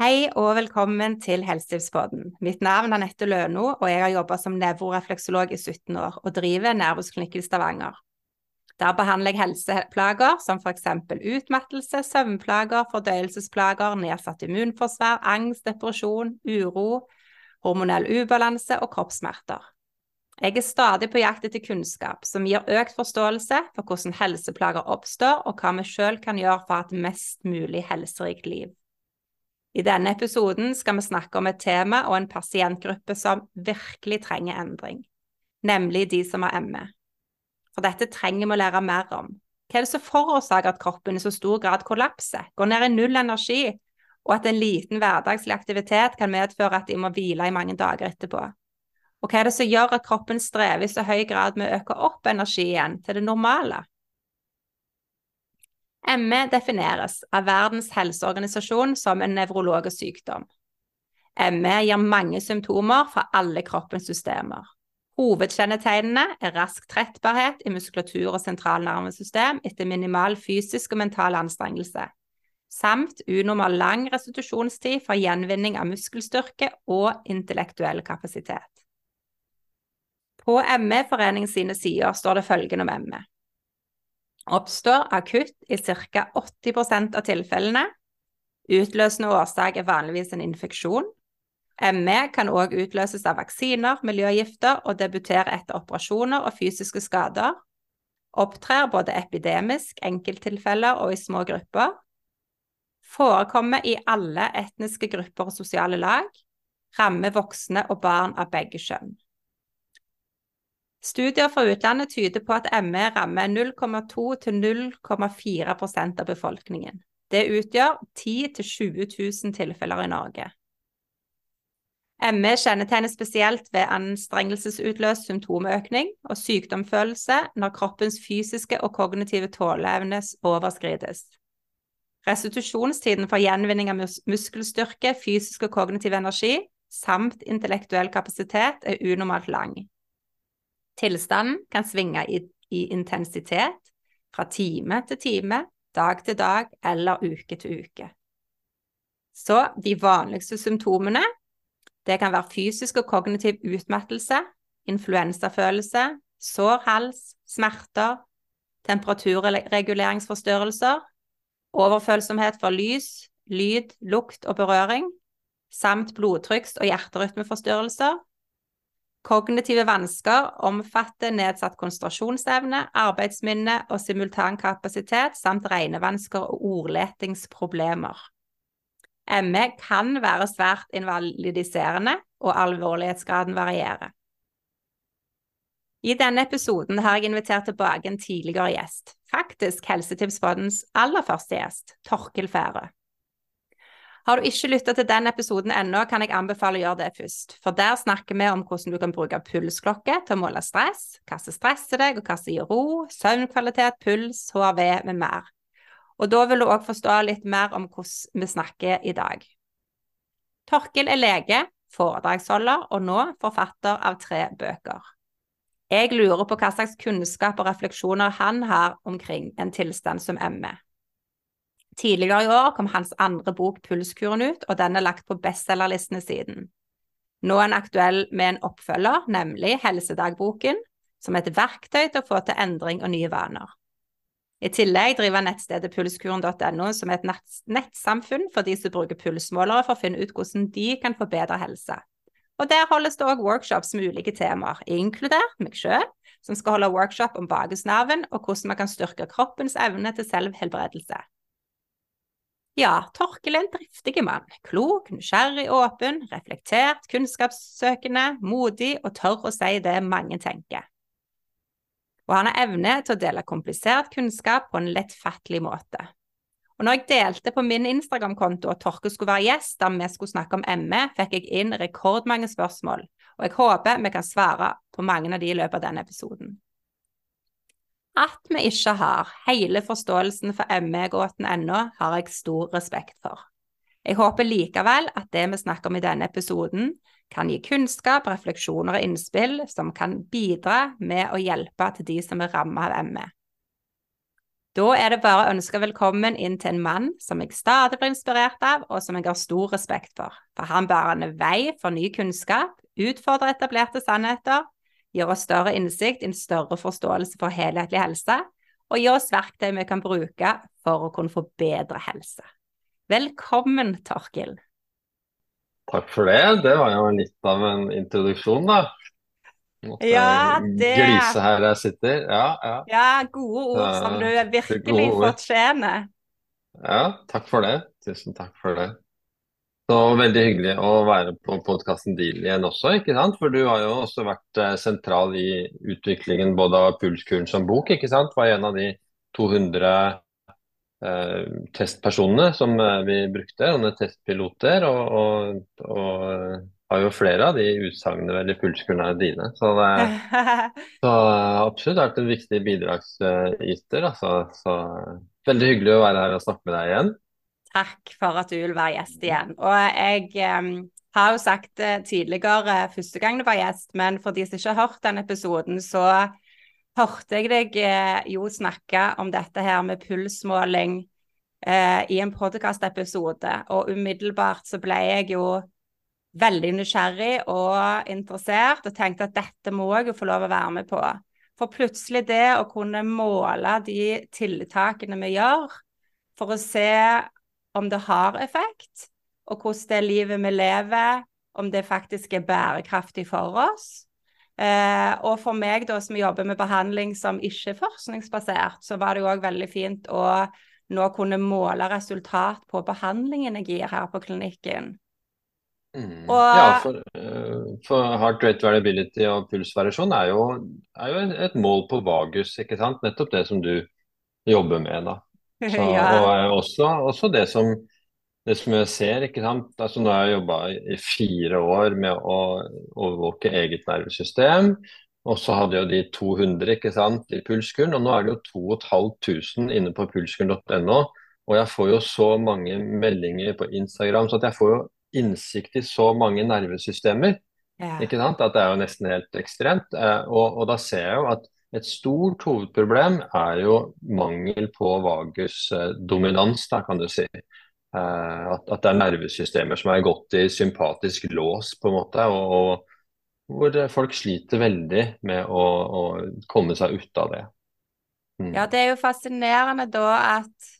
Hei og velkommen til Helsetipspodden. Mitt navn er Nette Løno, og jeg har jobba som nevrorefleksolog i 17 år og driver Nervusklinikk i Stavanger. Der behandler jeg helseplager som f.eks. utmattelse, søvnplager, fordøyelsesplager, nedsatt immunforsvar, angst, depresjon, uro, hormonell ubalanse og kroppssmerter. Jeg er stadig på jakt etter kunnskap som gir økt forståelse for hvordan helseplager oppstår, og hva vi sjøl kan gjøre for et mest mulig helserikt liv. I denne episoden skal vi snakke om et tema og en pasientgruppe som virkelig trenger endring, nemlig de som har ME. For dette trenger vi å lære mer om. Hva er det som forårsaker at kroppen i så stor grad kollapser, går ned i null energi, og at en liten hverdagslig aktivitet kan medføre at de må hvile i mange dager etterpå? Og hva er det som gjør at kroppen strever i så høy grad med å øke opp energi igjen til det normale? ME defineres av Verdens helseorganisasjon som en nevrologisk sykdom. ME gir mange symptomer fra alle kroppens systemer. Hovedkjennetegnene er rask trettbarhet i muskulatur og sentralnervesystem etter minimal fysisk og mental anstrengelse, samt unormal lang restitusjonstid for gjenvinning av muskelstyrke og intellektuell kapasitet. På ME-foreningen sine sider står det følgende om ME oppstår akutt i ca. 80% av tilfellene. Utløsende årsak er vanligvis en infeksjon. ME kan òg utløses av vaksiner, miljøgifter og debutere etter operasjoner og fysiske skader. Opptrer både epidemisk, enkelttilfeller og i små grupper. Forekommer i alle etniske grupper og sosiale lag. Rammer voksne og barn av begge kjønn. Studier fra utlandet tyder på at ME rammer 0,2 0,4% av befolkningen. Det utgjør 10 000-20 000 tilfeller i Norge. ME kjennetegnes spesielt ved anstrengelsesutløst symptomøkning og sykdomsfølelse når kroppens fysiske og kognitive tåleevne overskrides. Restitusjonstiden for gjenvinning av mus muskelstyrke, fysisk og kognitiv energi samt intellektuell kapasitet er unormalt lang. Tilstanden kan svinge i, i intensitet fra time til time, dag til dag eller uke til uke. Så de vanligste symptomene det kan være fysisk og kognitiv utmattelse, influensafølelse, sår hals, smerter, temperaturreguleringsforstyrrelser, overfølsomhet for lys, lyd, lukt og berøring, samt blodtrykks- og hjerterytmeforstyrrelser, Kognitive vansker omfatter nedsatt konsentrasjonsevne, arbeidsminne og simultankapasitet samt regnevansker og ordletingsproblemer. ME kan være svært invalidiserende, og alvorlighetsgraden varierer. I denne episoden har jeg invitert tilbake en tidligere gjest, faktisk Helsetipspoddens aller første gjest, Torkil Færø. Har du ikke lytta til den episoden ennå, kan jeg anbefale å gjøre det først. For der snakker vi om hvordan du kan bruke pulsklokke til å måle stress, hva som stresser deg, og hva som gir ro, søvnkvalitet, puls, HRV med mer. Og da vil du òg forstå litt mer om hvordan vi snakker i dag. Torkil er lege, foredragsholder og nå forfatter av tre bøker. Jeg lurer på hva slags kunnskap og refleksjoner han har omkring en tilstand som ME. Tidligere i år kom hans andre bok Pulskuren ut, og den er lagt på bestselgerlistene siden. Nå er den aktuell med en oppfølger, nemlig Helsedagboken, som et verktøy til å få til endring og nye vaner. I tillegg driver nettstedet pulskuren.no, som er et nettsamfunn for de som bruker pulsmålere for å finne ut hvordan de kan få bedre helse. Og Der holdes det òg workshops med ulike temaer, inkludert meg sjøl, som skal holde workshop om vagusnerven og hvordan man kan styrke kroppens evne til selvhelbredelse. Ja, Torkel er en driftig mann. Klok, nysgjerrig, åpen, reflektert, kunnskapssøkende, modig og tør å si det mange tenker. Og han har evne til å dele komplisert kunnskap på en lettfattelig måte. Og når jeg delte på min Instagram-konto at Torke skulle være gjest da vi skulle snakke om ME, fikk jeg inn rekordmange spørsmål, og jeg håper vi kan svare på mange av de i løpet av denne episoden. At vi ikke har hele forståelsen for ME-gåten ennå, har jeg stor respekt for. Jeg håper likevel at det vi snakker om i denne episoden, kan gi kunnskap, refleksjoner og innspill som kan bidra med å hjelpe til de som er rammet av ME. Da er det bare å ønske velkommen inn til en mann som jeg stadig blir inspirert av, og som jeg har stor respekt for. For han bærer vei for ny kunnskap, utfordrer etablerte sannheter, gir oss større innsikt, en større forståelse for helhetlig helse, og gir oss verktøy vi kan bruke for å kunne få bedre helse. Velkommen, Torkil. Takk for det. Det var jo litt av en introduksjon, da. Måtte ja, det glise her jeg sitter. Ja, ja. ja gode ord som du virkelig fortjener. Ja, takk for det. Tusen takk for det. Så Veldig hyggelig å være på podkasten Deal igjen også, ikke sant? For du har jo også vært eh, sentral i utviklingen både av Pulskuren som bok, ikke sant? Var en av de 200 eh, testpersonene som eh, vi brukte, sånne testpiloter. og, og, og har jo flere av de utsagnene vel Pulskuren er dine. Så det så absolutt vært en viktig bidragsyter. Altså. Så veldig hyggelig å være her og snakke med deg igjen. Takk for at du vil være gjest igjen. Og jeg um, har jo sagt det tidligere første gang du var gjest, men for de som ikke har hørt den episoden, så hørte jeg deg eh, jo snakke om dette her med pulsmåling eh, i en podkastepisode, og umiddelbart så ble jeg jo veldig nysgjerrig og interessert og tenkte at dette må jeg jo få lov å være med på. For plutselig det å kunne måle de tiltakene vi gjør, for å se om det har effekt, og hvordan det livet vi lever, om det faktisk er bærekraftig for oss. Eh, og for meg da, som jobber med behandling som ikke er forskningsbasert, så var det òg veldig fint å nå kunne måle resultat på behandlingen jeg gir her på klinikken. Mm. Og, ja, for, uh, for, heart rate variability og pulsvariasjon er jo, er jo et mål på vagus, ikke sant? Nettopp det som du jobber med, da. Så. Og også, også det, som, det som jeg ser, ikke sant. Altså, nå har jeg jobba i fire år med å overvåke eget nervesystem. Og så hadde jo de 200 ikke sant, i Pulskuren, og nå er det jo 2500 inne på pulskuren.no. Og jeg får jo så mange meldinger på Instagram, så jeg får jo innsikt i så mange nervesystemer. Ja. Ikke sant? At det er jo nesten helt ekstremt. Eh, og, og, da ser jeg jo at et stort hovedproblem er jo mangel på vagusdominans, da kan du si. Eh, at, at, det er nervesystemer som er gått i sympatisk lås, på en måte. og, og hvor folk sliter veldig med å, å komme seg ut av det. Mm. Ja, det er jo fascinerende da at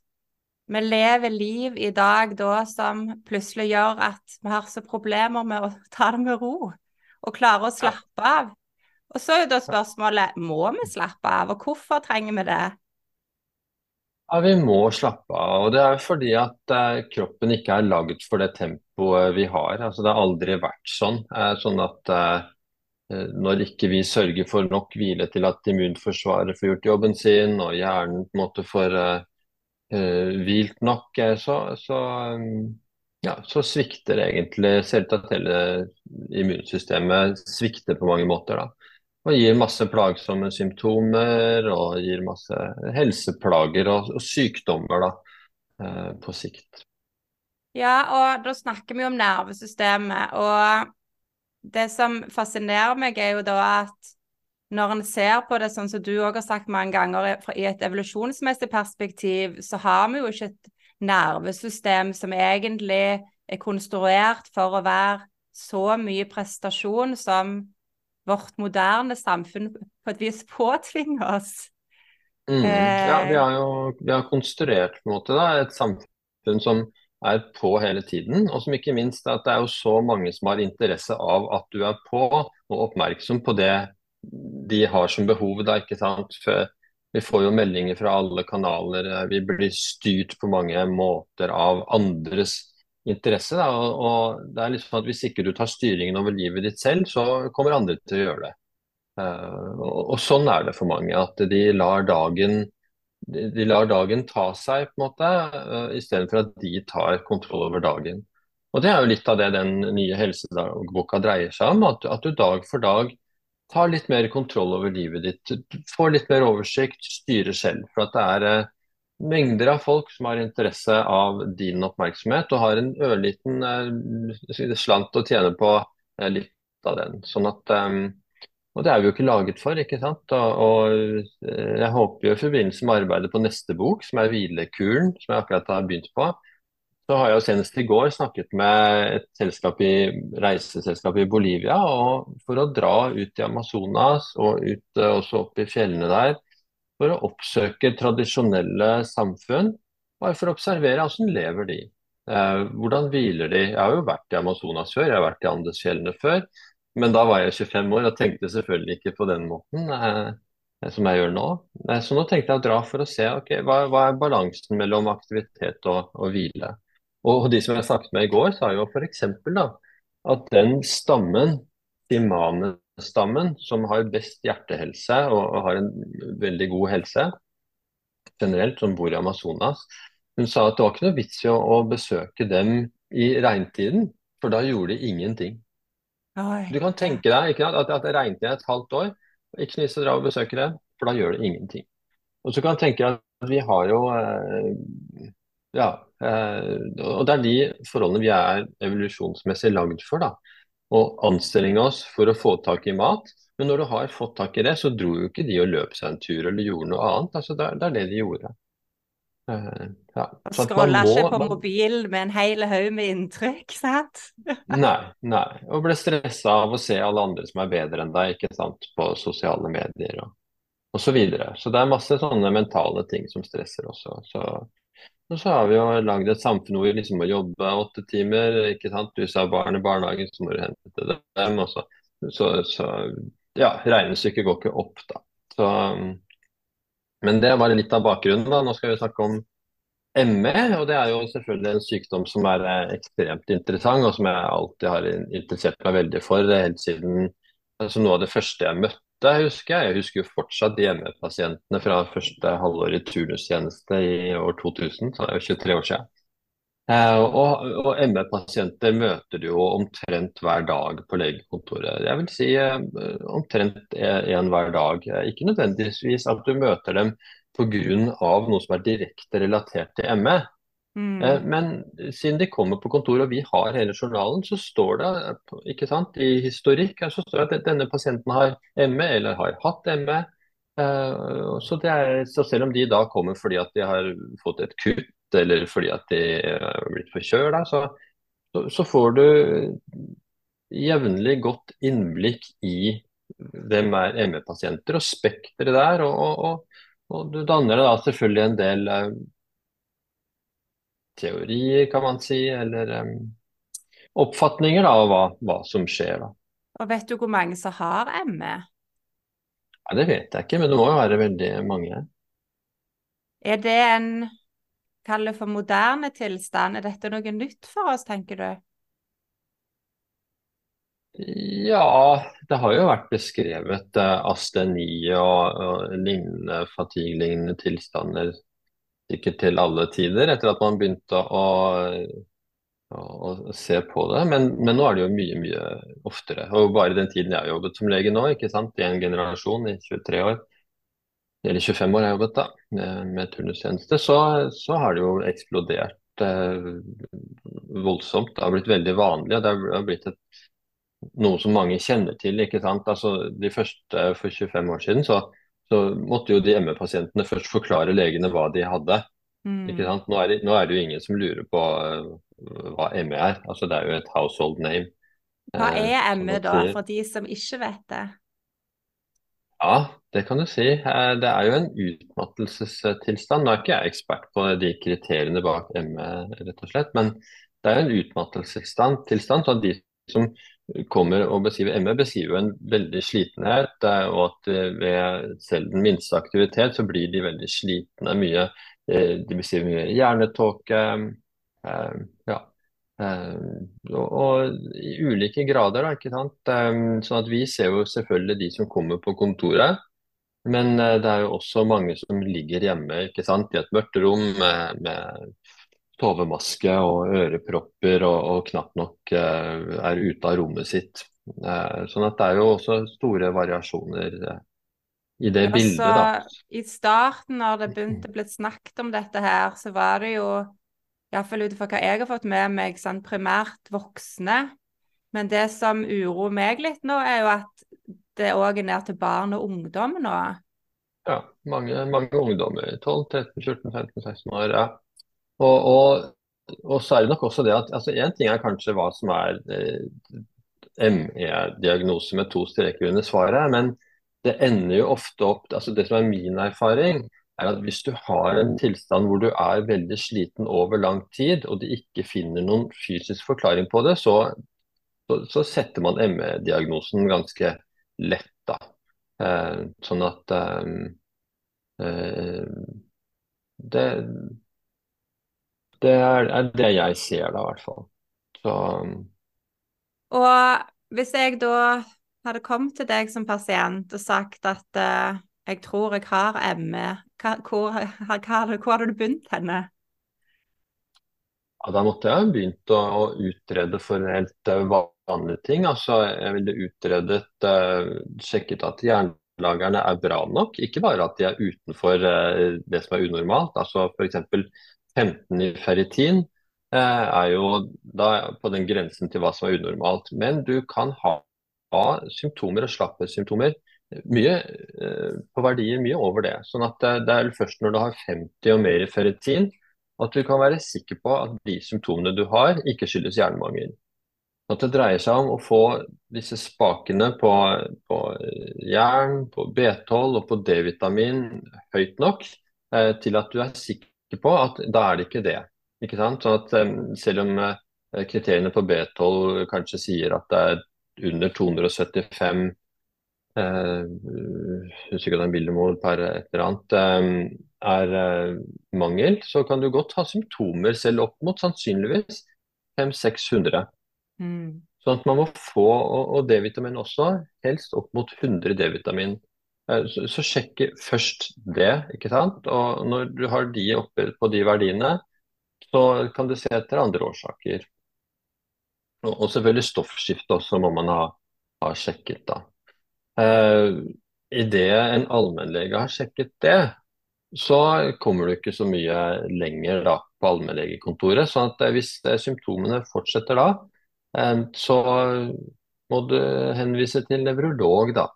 vi lever liv i dag da som plutselig gjør at vi har så problemer med å ta det med ro og klare å slappe av. Og så er jo da spørsmålet må vi slappe av, og hvorfor trenger vi det? Ja, Vi må slappe av. og Det er fordi at eh, kroppen ikke er laget for det tempoet vi har. Altså, det har aldri vært sånn. Eh, sånn at eh, når ikke vi sørger for nok hvile til at immunforsvaret får gjort jobben sin, og hjernen på en måte får uh, hvilt nok, så, så, ja, så svikter egentlig at hele immunsystemet svikter på mange måter. da. Og gir masse plagsomme symptomer og gir masse helseplager og, og sykdommer da, uh, på sikt. Ja, og da snakker vi om nervesystemet. Og det som fascinerer meg, er jo da at når en ser på det sånn som du òg har sagt mange ganger, i et evolusjonsmessig perspektiv, så har vi jo ikke et nervesystem som egentlig er konstruert for å være så mye prestasjon som vårt moderne samfunn på et vis påtvinger oss. Mm. Ja, vi har jo vi har konstruert på en måte da, et samfunn som er på hele tiden, og som ikke minst at det er jo så mange som har interesse av at du er på og oppmerksom på det de har som behov. Da, ikke sant? For vi får jo meldinger fra alle kanaler. Eh, vi blir styrt på mange måter av andres interesse. Da, og, og, det er liksom at Hvis ikke du tar styringen over livet ditt selv, så kommer andre til å gjøre det. Uh, og, og, Sånn er det for mange. At de lar dagen de, de lar dagen ta seg, på en måte, uh, istedenfor at de tar kontroll over dagen. Og Det er jo litt av det den nye helsedagboka dreier seg om. At, at du dag for dag tar litt mer kontroll over livet ditt. Får litt mer oversikt, styrer selv. For at det er eh, mengder av folk som har interesse av din oppmerksomhet, og har en ørliten eh, slant å tjene på eh, litt av den. Sånn at, Og det er vi jo ikke laget for, ikke sant. Og, og jeg håper jo i forbindelse med arbeidet på neste bok, som er Hvilekuren, som jeg akkurat har begynt på, så har jeg jo senest i går snakket med et selskap i, reiseselskap i Bolivia og for å dra ut i Amazonas og ut også opp i fjellene der for å oppsøke tradisjonelle samfunn. Bare for å observere hvordan lever de. Eh, hvordan hviler de? Jeg har jo vært i Amazonas før, jeg har vært i Andesfjellene før. Men da var jeg 25 år og tenkte selvfølgelig ikke på den måten eh, som jeg gjør nå. Eh, så nå tenkte jeg å dra for å se okay, hva, hva er balansen mellom aktivitet og, og hvile. Og de som jeg snakket med i går, sa jo f.eks. at den stammen, Simane-stammen, som har best hjertehelse og, og, har en veldig god helse generelt, som bor i Amazonas, hun sa at det var ikke noe vits i å, å besøke dem i regntiden, for da gjorde de ingenting. Oi. Du kan tenke deg ikke, at, at det regnet i et halvt år, ikke noe å dra og besøke det, for da gjør det ingenting. Og så kan du tenke deg at vi har jo eh, ja, eh, og det er de forholdene vi er evolusjonsmessig lagd for. da, Å anstrenge oss for å få tak i mat. Men når du har fått tak i det, så dro jo ikke de og løp seg en tur eller gjorde noe annet. altså Det, er det de gjorde. Uh, ja. Scrolla ikke på mobilen med en hel haug med inntrykk, sant? nei, nei. Og ble stressa av å se alle andre som er bedre enn deg, ikke sant, på sosiale medier og, og så videre. Så det er masse sånne mentale ting som stresser også. Så og så har vi jo lagd et samfunn hvor vi liksom må jobbe åtte timer. ikke sant? Du sa barn i barnehagen, så må du hente dem. Og så, så, så ja, regnestykket går ikke opp, da. Så, men det var litt av bakgrunnen. da. Nå skal vi snakke om ME, og det er jo selvfølgelig en sykdom som er eh, ekstremt interessant, og som jeg alltid har interessert meg veldig for. Helt siden altså Noe av det første jeg møtte jeg husker jeg. Jeg husker jo fortsatt hjemmepasientene fra første halvår i turnustjeneste i år 2000, så det er jo 23 år siden. Eh, og, og ME-pasienter møter du jo omtrent hver dag på legekontoret. Jeg vil si eh, omtrent én hver dag. Ikke nødvendigvis at du møter dem pga. noe som er direkte relatert til ME. Mm. Eh, men siden de kommer på kontoret og vi har hele journalen, så står det ikke sant, i historikk så står det at denne pasienten har ME eller har hatt ME. Eh, så, er, så, selv om de da kommer fordi at de har fått et kutt eller fordi at de har blitt forkjøla, så, så, får du jevnlig godt innblikk i hvem er ME-pasienter og spekteret der. Og, og, og, du danner deg da selvfølgelig en del eh, teorier, kan man si, eller um, oppfatninger da, av hva, hva, som skjer. da. Og Vet du hvor mange som har ME? Ja, det vet jeg ikke, men det må jo være veldig mange. Er det en Kall det for moderne tilstand. Er dette noe nytt for oss, tenker du? Ja, det har jo vært beskrevet uh, asteni og, og lignende fatigue-lignende tilstander sikkert til alle tider, etter at man begynte å, å, å se på det. Men, men, nå er det jo mye, mye oftere. Og bare den tiden jeg har jobbet som lege nå, ikke sant, i en generasjon i 23 år, eller 25 år jeg har jobbet da, med turnustjeneste, så, så har det jo eksplodert eh, voldsomt. Det har blitt veldig vanlig. og Det har blitt et, noe som mange kjenner til. ikke sant? Altså, De første for 25 år siden så så måtte jo de ME-pasientene først forklare legene hva de hadde. Mm. Ikke sant? Nå er, det, nå er, det, jo ingen som lurer på uh, hva ME er. Altså Det er jo et household name. Hva eh, er ME da, for de som ikke vet det? Ja, det kan du si. Eh, det er jo en utmattelsestilstand. Nå er ikke jeg ekspert på de kriteriene bak ME, rett og slett. Men det er jo en utmattelsestilstand. Så de som kommer og beskriver ME, beskriver en veldig slitenhet. Og at eh, ved selv den minste aktivitet så blir de veldig slitne. Mye, eh, de beskriver mye hjernetåke. Eh, ja. Og, i ulike grader, da, ikke sant. Sånn at vi ser jo selvfølgelig de som kommer på kontoret. Men det er jo også mange som ligger hjemme ikke sant, i et mørkt rom med, med tovemaske og ørepropper og, og knapt nok uh, er ute av rommet sitt. Uh, sånn at det er jo også store variasjoner uh, i det bildet, da. I starten, når det begynte å bli snakket om dette her, så var det jo, iallfall ut ifra hva jeg har fått med meg, sånn primært voksne. Men det som uroer meg litt nå, er jo at det òg ned til barn og ungdom nå? Ja, mange, mange ungdommer. 12, 13, 14, 15, 16 år. ja. Og, og, og så er det nok også det at altså ting er kanskje hva som er eh, ME-diagnose med to streker under svaret, men det ender jo ofte opp altså Det som er min erfaring, er at hvis du har en tilstand hvor du er veldig sliten over lang tid, og de ikke finner noen fysisk forklaring på det, så, så, så setter man ME-diagnosen ganske lett. da. Eh, sånn at eh, eh, det, det er, er, det jeg ser, da, i hvert fall. Så, og hvis jeg da hadde kommet til deg som pasient og sagt at uh, jeg tror jeg har ME, hvor, hvor, hvor hadde du begynt henne? Ja, da måtte jeg begynt å, å utrede for helt uh, vanlige ting. Altså, jeg ville utredet, uh, sjekket at hjernelagerne er bra nok. Ikke bare at de er utenfor uh, det som er unormalt. Altså F.eks. 15 i ferritin uh, er jo da på den grensen til hva som er unormalt. Men du kan ha, ha symptomer og slapphetssymptomer mye, på verdier mye over det. Sånn at det er først når du har 50 og mer i ferritin at du kan være sikker på at de symptomene du har, ikke skyldes hjernemangel. At det dreier seg om å få disse spakene på, på jern, på B12 og på D-vitamin høyt nok eh, til at du er sikker på at da er det ikke det. Ikke sant? Sånn at eh, Selv om eh, kriteriene på B12 kanskje sier at det er under 275 eh, husker ikke om millimol per et eller annet, eh, er eh, mangel, så kan du godt ha symptomer selv opp mot sannsynligvis 500-600. Mm. Sånn at man må få, og, og D-vitamin også, helst opp mot 100 D-vitamin. Eh, så, så sjekk først det, ikke sant. Og når du har de oppe på de verdiene, så kan du se etter andre årsaker. Og, og selvfølgelig stoffskifte også må man ha, ha sjekket, da. Eh, Idet en allmennlege har sjekket det, så kommer du ikke så mye lenger da, på allmennlegekontoret. sånn at eh, hvis symptomene fortsetter da, så må du henvise til nevrolog, da.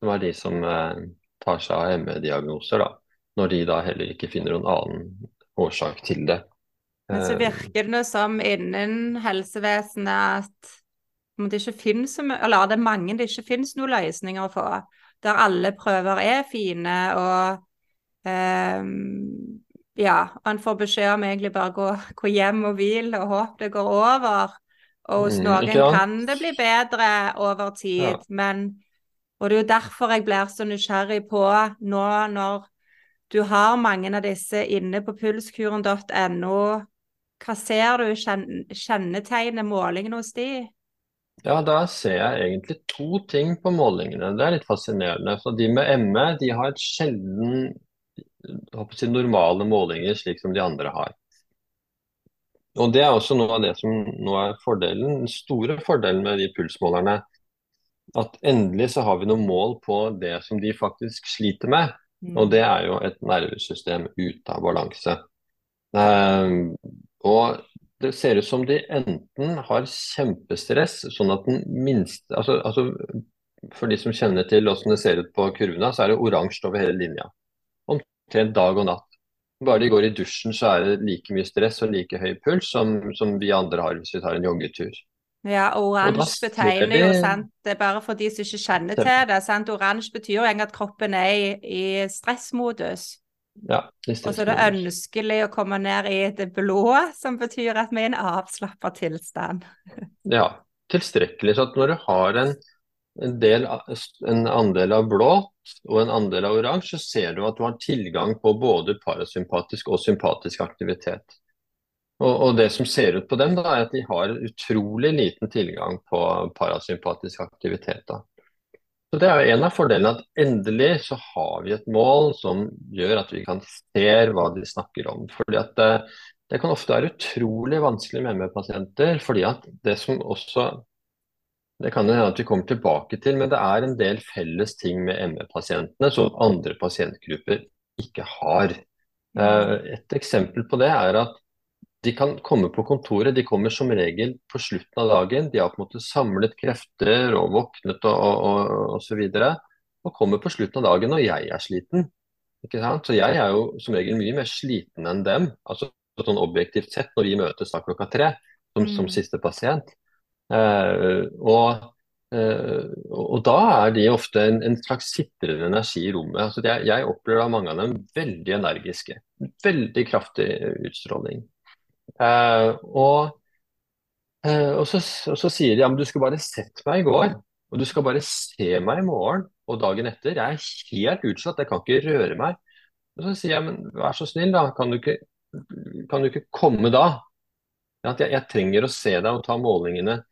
Som er de som eh, tar seg av ME-diagnoser, da. Når de da heller ikke finner noen annen årsak til det. Men så virker det som innen helsevesenet at det ikke finnes, eller det er mange det ikke finnes noen løsninger for. Der alle prøver er fine og um, ja, han får beskjed om egentlig bare gå, gå hjem og hvile og håpe det går over. Og hos mm, noen mm, kan det bli bedre over tid, ja. men Og det er jo derfor jeg blir så nysgjerrig på nå når du har mange av disse inne på pulskuren.no. Hva ser du kjennetegner målingene hos de? Ja, da ser jeg egentlig to ting på målingene. Det er litt fascinerende. For de med ME de har et sjelden si, normale målinger slik som de andre har. Og Det er også noe av det som nå er fordelen, den store fordelen med de pulsmålerne. At endelig så har vi noen mål på det som de faktisk sliter med. Mm. Og det er jo et nervesystem ute av balanse. Um, og det ser ut som de enten har kjempestress, sånn at den minste altså, altså For de som kjenner til hvordan det ser ut på kurvene, så er det oransje over hele linja. Omtrent dag og natt. Bare de går i dusjen, så er det like mye stress og like høy puls som, som vi andre har hvis vi tar en joggetur. Ja, oransje betegner jo, sant. Det er bare for de som ikke kjenner til det. sant? Oransje betyr jo egentlig at kroppen er i, i stressmodus. Ja, det stressmodus. Og så er det ønskelig å komme ned i det blå, som betyr at vi er i en avslappa tilstand. ja, tilstrekkelig. Så at når du har en en, del, en andel av blått og en andel av oransje, så ser du at du har tilgang på både parasympatisk og sympatisk aktivitet. Og, og, Det som ser ut på dem, da, er at de har utrolig liten tilgang på parasympatisk aktivitet. Da. Så Det er jo en av fordelene at endelig så har vi et mål som gjør at vi kan se hva de snakker om. Fordi at det, det kan ofte være utrolig vanskelig med ME-pasienter. fordi at det som også det kan hende at vi kommer tilbake til, men det er en del felles ting med ME-pasientene som andre pasientgrupper ikke har. Eh, et eksempel på det er at de kan komme på kontoret. De kommer som regel på slutten av dagen. De har på en måte samlet krefter og våknet og, og, og, og så videre. Og kommer på slutten av dagen når jeg er sliten. Ikke sant? Så jeg er jo som regel mye mer sliten enn dem. Altså sånn objektivt sett når vi møtes da klokka tre som, mm. som siste pasient. Eh, og, eh, og da er de ofte en, en slags sitrende energi i rommet. Altså jeg, jeg opplever da mange av dem veldig energiske. Veldig kraftig utstråling. Uh, og, uh, og, så, og, så, sier de ja, men du skulle bare sett meg i går, og du skal bare se meg i morgen og dagen etter. Jeg er helt utslått, jeg kan ikke røre meg. Og Så sier jeg men vær så snill, da, kan du ikke, kan du ikke komme da? At jeg, jeg, trenger å se deg og ta målingene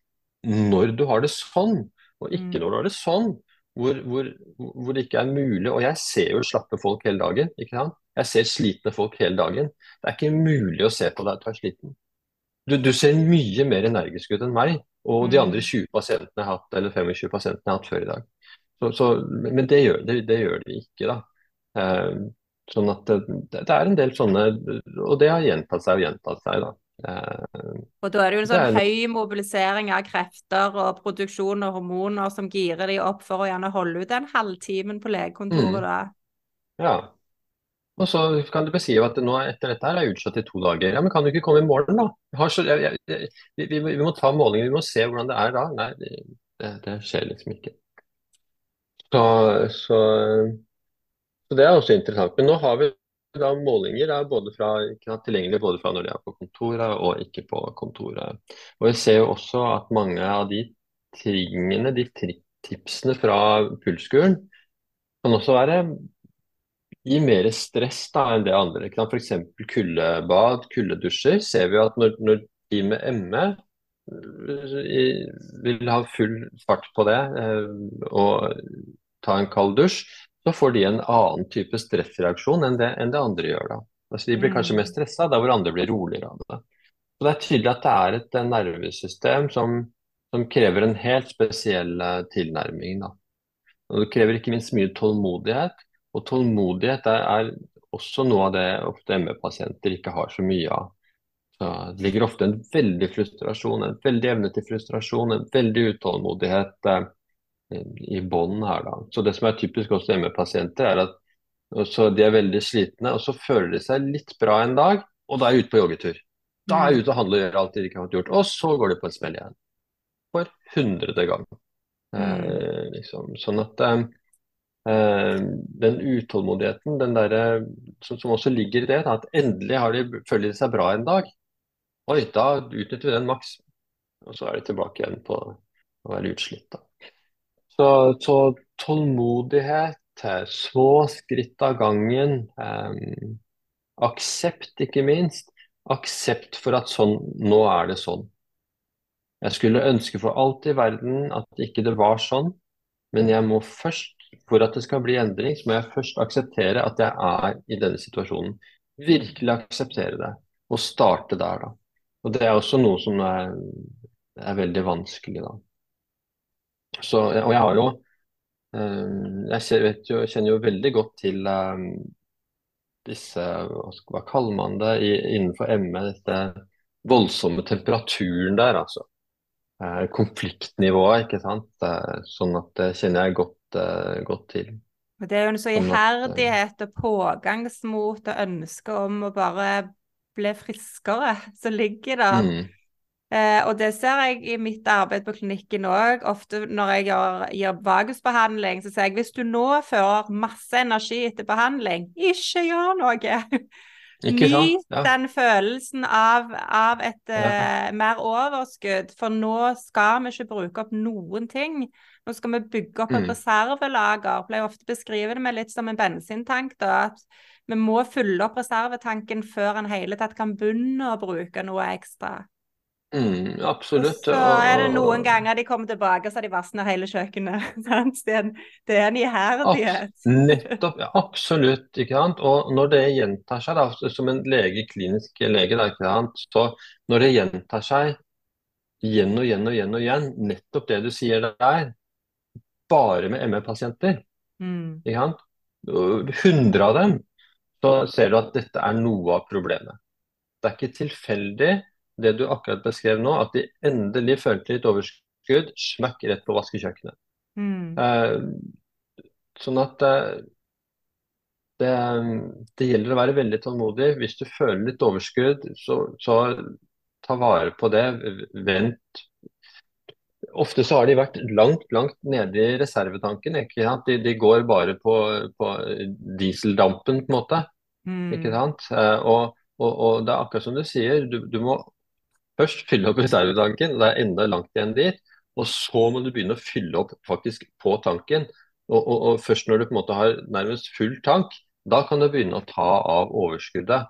når du har det sånn, og ikke mm. når du har det sånn. Hvor, hvor, hvor, det ikke er mulig. Og jeg ser jo slappe folk hele dagen. ikke sant? Jeg ser slitne folk hele dagen. Det er ikke mulig å se på deg at du er sliten. Du, du ser mye mer energisk ut enn meg og de mm. andre 20 pasientene jeg har hatt, eller 25 pasientene jeg har hatt før i dag. Så, så, men det gjør, det, det gjør, de ikke, da. Eh, sånn at det, det, er en del sånne Og det har gjentatt seg og gjentatt seg, da. Eh, og da er det jo en sånn er... høy mobilisering av krefter og produksjon og hormoner som girer de opp for å gjerne holde ut den halvtimen på legekontoret, mm. da. Ja, og så kan du beskrive at nå etter dette her er utsatt i to dager. Ja, men kan du ikke komme i morgen, da? Så, jeg, jeg, vi, vi, vi, må ta målinger, vi må se hvordan det er da. Nei, det, det skjer liksom ikke. Så, så, så, det er også interessant. Men nå har vi da målinger er både fra, tilgjengelige både fra når de er på kontoret og ikke på kontoret. Og vi ser jo også at mange av de tingene, de tipsene fra pulskuren, kan også være gir mer stress da, enn det andre. F.eks. kuldebad, kuldedusjer. Ser vi at når, når de med ME eh, vil ha full fart på det eh, og ta en kald dusj, så får de en annen type stressreaksjon enn det, enn det andre gjør. da. Altså, de blir kanskje mm. mer stressa der hvor andre blir roligere av det. Så Det er tydelig at det er et nervesystem som, som krever en helt spesiell eh, tilnærming. da. Og Det krever ikke minst mye tålmodighet. Og tålmodighet er også noe av det ofte ME-pasienter ikke har så mye av. Så det ligger ofte en veldig frustrasjon, en veldig evne til frustrasjon, en veldig utålmodighet eh, i bånn her. da. Så Det som er typisk også ME-pasienter, er at de er veldig slitne, og så føler de seg litt bra en dag, og da er de ute på joggetur. Da er de ute og handler og gjør alt de ikke har gjort, og så går de på en smell igjen. For hundrede gang. Mm. Eh, liksom. Sånn at Eh, den utålmodigheten den der, som, som, også ligger i det, at endelig har de, føler de seg bra en dag. Oi, da utnytter vi den maks. Og så er de tilbake igjen på å være utslitt. Så, så tålmodighet, små skritt av gangen. eh, aksept, ikke minst. Aksept for at sånn, nå er det sånn. Jeg skulle ønske for alt i verden at ikke det var sånn, men jeg må først for at det skal bli endring, så må jeg først akseptere at jeg er i denne situasjonen. Virkelig akseptere det, og starte der, da. Og det er også noe som er, er veldig vanskelig, da. Så, og jeg har jo um, Jeg vet jo, kjenner jo veldig godt til um, disse Hva kaller man det innenfor ME? Dette voldsomme temperaturen der, altså. Uh, konfliktnivået, ikke sant. Sånn at det kjenner jeg godt uh, godt til. Og Det er jo en så iherdighet og pågangsmot og ønske om å bare bli friskere som ligger der. Mm. Eh, og det ser jeg i mitt arbeid på klinikken òg. Ofte når jeg gjør, gir vagusbehandling, så sier jeg hvis du nå fører masse energi etter behandling, ikke gjør noe. Nyt ja. den følelsen av, av et ja. uh, mer overskudd, for nå skal vi ikke bruke opp noen ting. Nå skal vi bygge opp et mm. reservelager. Pleier ofte å beskrive det med litt som en bensintank. da, at Vi må fylle opp reservetanken før en hele tatt kan begynne å bruke noe ekstra. Mm, absolutt. Og så er det noen ganger de kommer tilbake, så har de varsna hele kjøkkenet. det, er en, det er en iherdighet. Nettopp. Ja, absolutt. ikke sant? Og når det gjentar seg, da, som en lege, klinisk lege, da, ikke sant? så når det gjentar seg igjen og igjen og igjen og igjen, nettopp det du sier der, bare med ME-pasienter, mm. 100 av dem, så ser du at dette er noe av problemet. det er ikke tilfeldig det du akkurat beskrev nå, at de endelig følte litt overskudd, smøkk rett på vaskekjøkkenet. Mm. Eh, sånn at eh, det, det, gjelder å være veldig tålmodig. Hvis du føler litt overskudd, så, så ta vare på det. Vent. Ofte så har de vært langt, langt nede i reservetanken. ikke sant? De, de går bare på, på, dieseldampen, på en måte. Mm. ikke sant? Eh, og, og, og, det er akkurat som du sier, du, du må først fylle opp reservetanken, det er enda langt igjen dit. Og så må du begynne å fylle opp faktisk på tanken. Og, og, først når du på en måte har nærmest full tank, da kan du begynne å ta av overskuddet.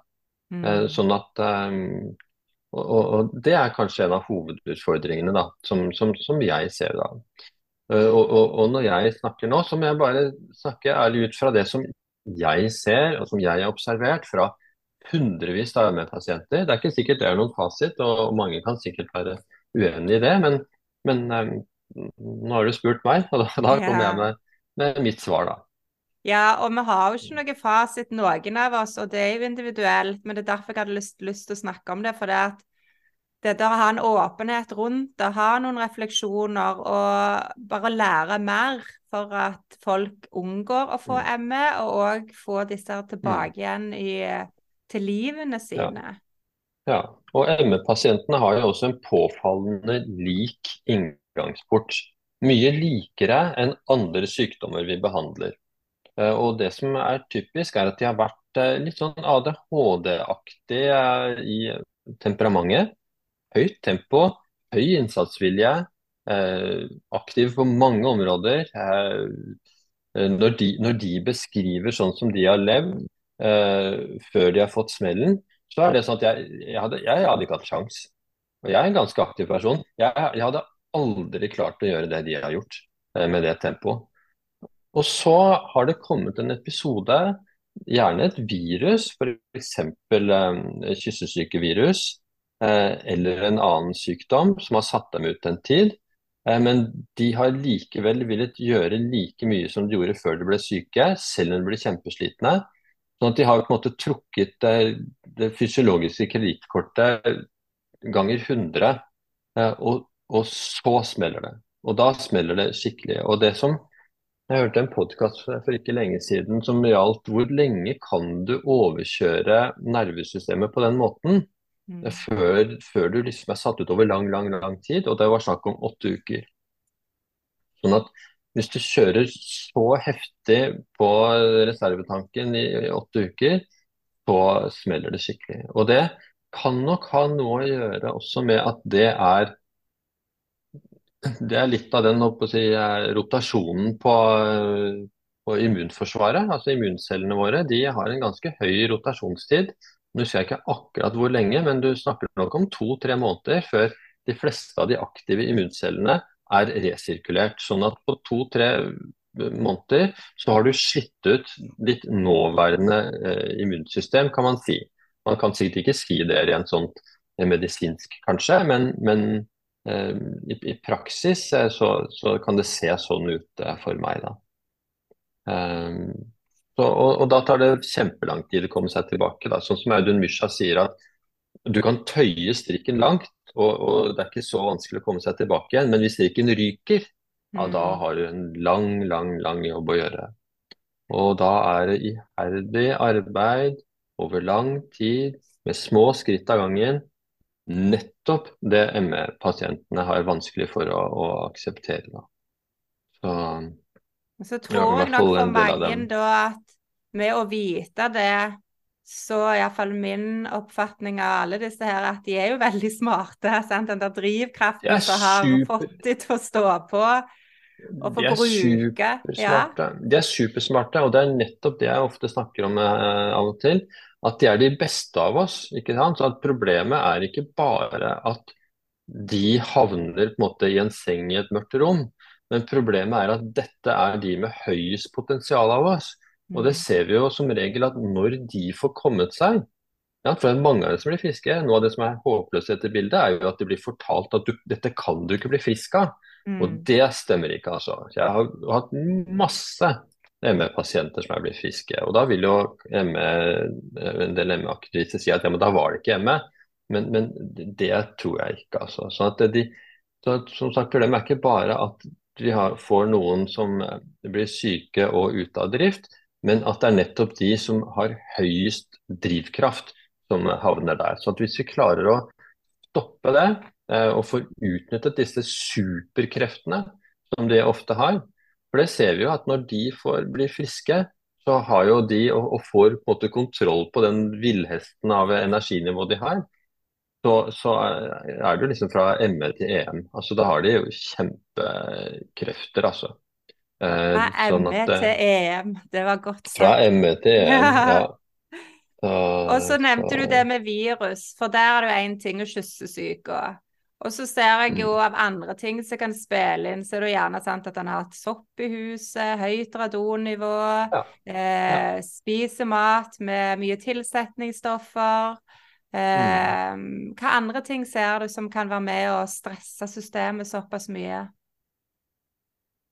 Mm. Eh, sånn at um, og, og, Det er kanskje en av hovedutfordringene da, som, som, som jeg ser. da. Uh, og, og, når jeg snakker nå, så må jeg bare snakke ærlig ut fra det som jeg ser, og som jeg har observert fra hundrevis av ME-pasienter. Det er ikke sikkert det er noen fasit, og mange kan sikkert være uenig i det. Men, men um, nå har du spurt meg, og da, da kommer jeg med, med mitt svar, da. Ja, og vi har jo ikke noe fasit, noen av oss, og det er jo individuelt. Men det er derfor jeg hadde lyst, lyst til å snakke om det. For det at det å ha en åpenhet rundt det, ha noen refleksjoner og bare lære mer for at folk unngår å få mm. ME, og òg få disse tilbake mm. igjen i, til livene sine. Ja, ja. og ME-pasientene har jo også en påfallende lik inngangsport. Mye likere enn andre sykdommer vi behandler. Eh, og det som er typisk, er at de har vært eh, litt sånn ADHD-aktige eh, i temperamentet. Høyt tempo, høy innsatsvilje, aktiv på mange områder. Når de, når de beskriver sånn som de har levd før de har fått smellen, så er det sånn at jeg, jeg, hadde, jeg hadde ikke hatt sjans. Og jeg er en ganske aktiv person. Jeg, jeg hadde aldri klart å gjøre det de har gjort med det tempoet. Og så har det kommet en episode, gjerne et virus, f.eks. Um, kyssesykevirus, eh, eller en annen sykdom som har satt dem ut en tid. Eh, men de har likevel villet gjøre like mye som de gjorde før de ble syke, selv om de ble kjempeslitne. Sånn at de har på en måte trukket det, det fysiologiske kredittkortet ganger 100, eh, og, og, så smeller det. Og da smeller det skikkelig. Og det som jeg hørte en podkast for ikke lenge siden som gjaldt hvor lenge kan du overkjøre nervesystemet på den måten mm. før, før, du liksom er satt ut over lang, lang, lang tid. Og det var snakk om åtte uker. Sånn at hvis du kjører så heftig på reservetanken i, i åtte uker, så smeller det skikkelig. Og det kan nok ha noe å gjøre også med at det er det er litt av den si, eh, rotasjonen på, på, immunforsvaret. altså Immuncellene våre de har en ganske høy rotasjonstid. Nå ser jeg ikke akkurat hvor lenge, men du snakker nok om to-tre måneder før de fleste av de aktive immuncellene er resirkulert. Sånn at på to-tre måneder så har du slitt ut ditt nåværende eh, immunsystem, kan man si. Man kan sikkert ikke si det rent sånn medisinsk, kanskje, men, men Eh, i, i praksis eh, så, så, kan det se sånn ut eh, for meg, da. Så, og, og, da tar det kjempelang tid å komme seg tilbake. Da. Sånn som Audun Mysja sier at du kan tøye strikken langt, og, og, det er ikke så vanskelig å komme seg tilbake igjen. Men hvis strikken ryker, ja, da mm. har du en lang, lang, lang jobb å gjøre. Og da er det iherdig arbeid over lang tid, med små skritt av gangen, nettopp det ME-pasientene har vanskelig for å, å akseptere. Da. Så, så tror jeg nok for mange da at med å vite det, så iallfall min oppfatning av alle disse her at de er jo veldig smarte. Sant? Den der drivkraften som har fått de til å stå på og få bruke. Ja. De er supersmarte, og det er nettopp det jeg ofte snakker om eh, av og til at de er de beste av oss. ikke sant? Så at Problemet er ikke bare at de havner på en måte i en seng i et mørkt rom, men problemet er at dette er de med høyest potensial av oss. Og det mm. ser vi jo som regel at når de får kommet seg ja, for det er mange av dem som blir friske. Noe av det som er håpløst i bildet, er jo at de blir fortalt at du, dette kan du ikke bli frisk av. Mm. Og det stemmer ikke, altså. Jeg har hatt masse ME-pasienter som er blitt friske. Og Da vil jo ME, en del ME-aktivister si at ja, men da var det ikke ME. Men, men det tror jeg ikke. altså. Sånn at de, så, som sagt, Problemet er ikke bare at vi har, får noen som blir syke og ute av drift, men at det er nettopp de som har høyest drivkraft som havner der. Så hvis vi klarer å stoppe det eh, og får utnyttet disse superkreftene som de ofte har, for det ser vi jo at når de får bli friske, så har jo de og, og får på en måte kontroll på den villhesten av energinivå de har. Så, så, er det jo liksom fra ME til EM. Altså Da har de jo kjempekrefter, altså. Eh, fra sånn ME til EM, det var godt sagt. Fra ME til EM, ja. Så, og så nevnte så... du det med virus, for der er det jo én ting å kyssesyke. Og så ser jeg jo mm. av andre ting som kan spille inn, så er det gjerne sant at han har hatt sopp i huset, høyt radonnivå, ja. Eh, spiser mat med mye tilsetningsstoffer. Eh, mm. Hva andre ting ser du som kan være med å stresse systemet såpass mye?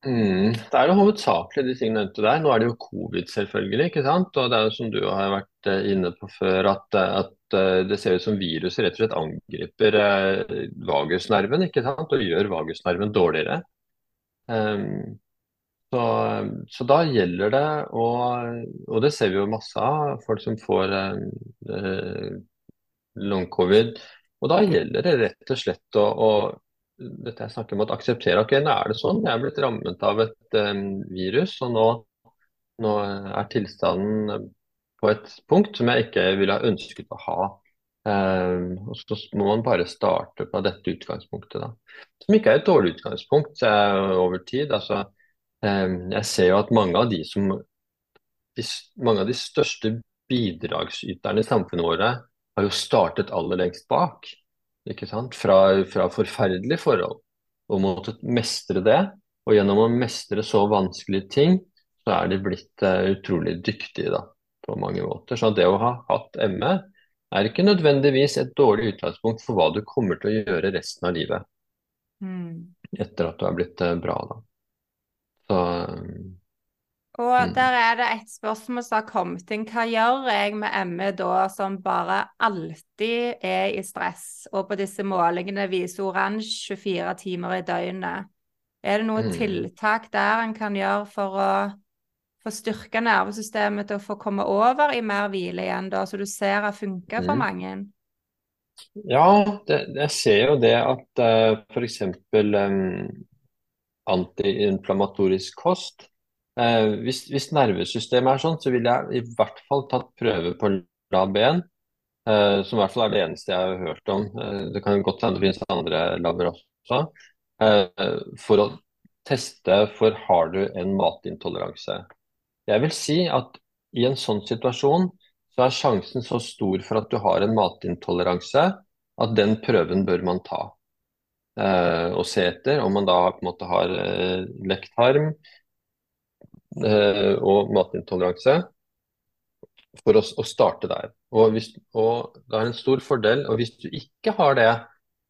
Mm, det er jo hovedsakelig de tingene nevnte der. Nå er det jo covid, selvfølgelig. ikke sant? Og det er jo som du har vært eh, inne på før, at, eh, at eh, det ser ut som viruset rett og slett angriper vagusnerven ikke sant? og gjør vagusnerven dårligere. Um, så, så, da gjelder det å Og det ser vi jo masse av, folk som får eh, long covid. Og da gjelder det rett og slett å, å dette jeg snakker om at akseptere ok, nå er det sånn. Jeg er blitt rammet av et um, virus, og nå, nå, er tilstanden et punkt som jeg ikke ville ha ønsket å ha. Um, og Så må man bare starte på dette utgangspunktet, da. Som ikke er et dårlig utgangspunkt over tid. altså um, Jeg ser jo at mange av de som de, mange av de største bidragsyterne i samfunnet våre har jo startet aller lengst bak ikke sant? Fra, fra forferdelige forhold og måttet mestre det. Og gjennom å mestre så vanskelige ting, så er de blitt uh, utrolig dyktige da, på mange måter. Så det å ha hatt ME er ikke nødvendigvis et dårlig utgangspunkt for hva du kommer til å gjøre resten av livet. Mm. Etter at du er blitt uh, bra, da. Så um, og mm. der er det et spørsmål som har kommet inn. Hva gjør jeg med ME da, som bare alltid er i stress, og på disse målingene viser oransje 24 timer i døgnet? Er det noen mm. tiltak der en kan gjøre for å få styrke nervesystemet til å få komme over i mer hvile igjen, da, så du ser det funker for mm. mange? Ja, det, jeg ser jo det at uh, f.eks. Um, antiinflamatorisk kost uh, hvis, hvis, nervesystemet er sånn, så ville jeg i hvert fall tatt prøve på lab-1, Uh, som i hvert fall er det eneste jeg har hørt om. Uh, det kan godt hende det finnes andre labber også. Eh, for å teste for har du en matintoleranse. Jeg vil si at i en sånn situasjon så er sjansen så stor for at du har en matintoleranse at den prøven bør man ta. Eh, og se etter om man da på en måte har eh, lekt harm Eh, og matintoleranse for oss å starte der. Og, hvis, og det er en stor fordel. Og hvis du ikke har det,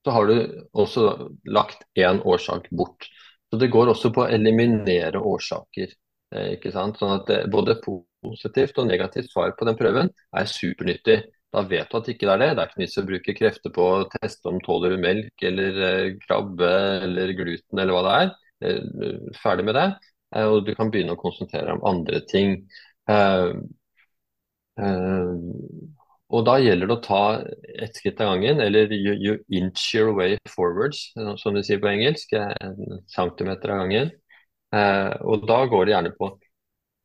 så har du også lagt én årsak bort. Så det går også på å eliminere årsaker. Eh, ikke sant? Sånn at både positivt og negativt svar på den prøven er supernyttig. Da vet du at ikke det er det. Det er ikke vits å bruke krefter på å teste om tåler du melk eller eh, krabbe eller gluten eller hva det er. Eh, ferdig med det. Eh, og du kan begynne å konsentrere deg om andre ting. Eh, eh, og da gjelder det å ta ett skritt av gangen, eller you, you, inch your way forwards, som de sier på engelsk. En centimeter av gangen. Og da går det gjerne på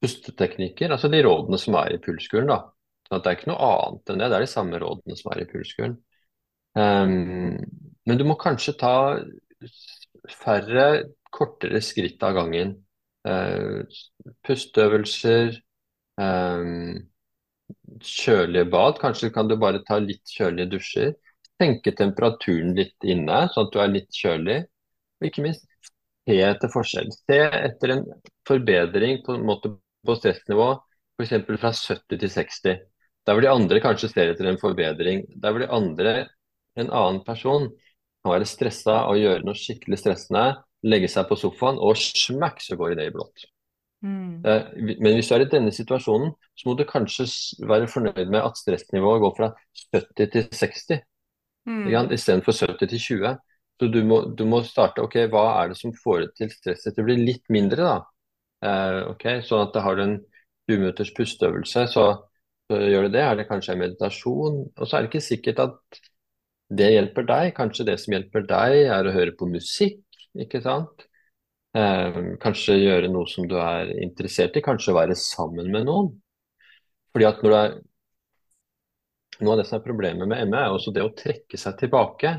pusteteknikker, altså de rådene som er i pulskuren. da. Så det er ikke noe annet enn det, det er de samme rådene som er i pulskuren. Um, men du må kanskje ta færre, kortere skritt av gangen. Uh, pusteøvelser, um, kjølige bad. Kanskje kan du bare ta litt kjølige dusjer. Senke temperaturen litt inne, sånn at du er litt kjølig. Og ikke minst se etter forskjell. Se etter en forbedring på, en måte, på stressnivå f.eks. fra 70 til 60. Der hvor de andre kanskje ser etter en forbedring. Der hvor de andre, en annen person, kan være stressa og gjøre noe skikkelig stressende legge seg på sofaen, og smakk, så går det i blått. Mm. Men hvis du er i denne situasjonen, så må du kanskje være fornøyd med at stressnivået går fra 70 til 60 mm. istedenfor 70 til 20. Så du må, du må, starte ok, hva er det som får det til stresset til å bli litt mindre, da? Eh, ok, Sånn at det har en 20 minutters pusteøvelse, så, så, gjør du det. Er det kanskje en meditasjon? Og så er det ikke sikkert at det hjelper deg. Kanskje det som hjelper deg, er å høre på musikk, ikke sant? Eh, kanskje gjøre noe som du er interessert i, kanskje være sammen med noen. Fordi at når du er Noe av det som er problemet med ME, er også det å trekke seg tilbake.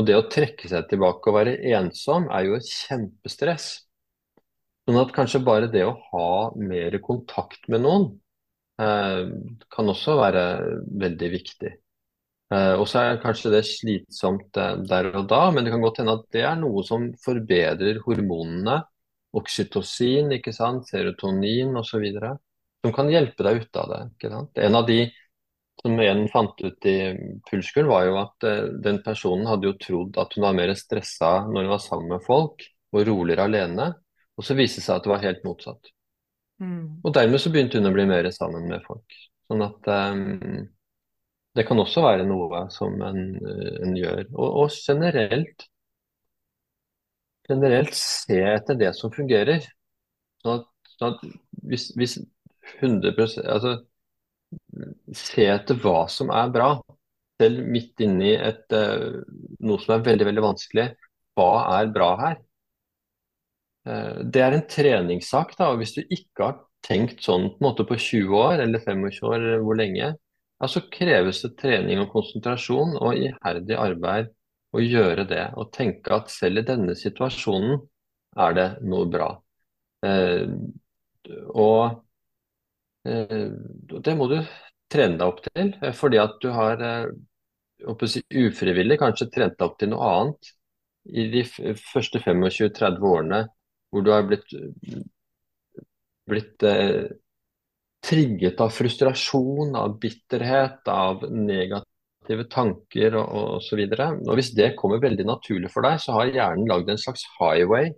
Og det å trekke seg tilbake og være ensom er jo et kjempestress. Sånn at kanskje bare det å ha mer kontakt med noen eh, kan også være veldig viktig. Eh, og så er kanskje det slitsomt eh, der og da, men det kan godt hende at det er noe som forbedrer hormonene. Oksytocin, ikke sant? serotonin osv. Som kan hjelpe deg ut av det. En av de som en fant ut i pulskuren, var jo at uh, den personen hadde jo trodd at hun var mer stressa når hun var sammen med folk, og roligere alene. Og så viste det seg at det var helt motsatt. Mm. Og dermed så begynte hun å bli mer sammen med folk. Sånn at um, det kan også være noe som en, en gjør. Og, og, generelt generelt se etter det som fungerer. Sånn at, sånn at hvis, hvis 100 altså se etter hva som er bra. Selv midt inni et, uh, noe som er veldig, veldig vanskelig. Hva er bra her? Uh, det er en treningssak. da, og Hvis du ikke har tenkt sånn på, måte på 20 år eller 25 år, hvor lenge, ja, så kreves det trening og konsentrasjon og iherdig arbeid å gjøre det. Og tenke at selv i denne situasjonen er det noe bra. Uh, og det må du trene deg opp til, eh, fordi at du har eh, ufrivillig kanskje trent deg opp til noe annet i de første 25-30 årene hvor du har blitt, blitt eh, trigget av frustrasjon, av bitterhet, av negative tanker og osv. Hvis det kommer veldig naturlig for deg, så har hjernen lagd en slags highway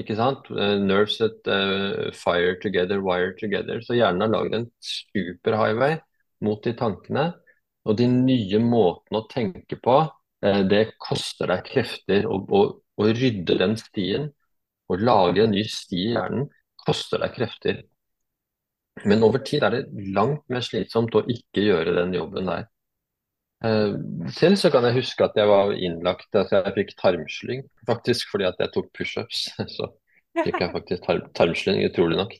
ikke sant? Eh, nerves that uh, fire together, wire together. Så hjernen har laget en superhighway mot de tankene. Og de nye måtene å tenke på, uh, det koster deg krefter. Å, rydde den stien, å lage en ny sti i hjernen, koster deg krefter. Men over tid er det langt mer slitsomt å ikke gjøre den jobben der. Uh, selv så kan jeg huske at jeg var innlagt, altså jeg fikk tarmslyng faktisk fordi at jeg tok pushups. Så fikk jeg faktisk tar tarmslyng, utrolig nok.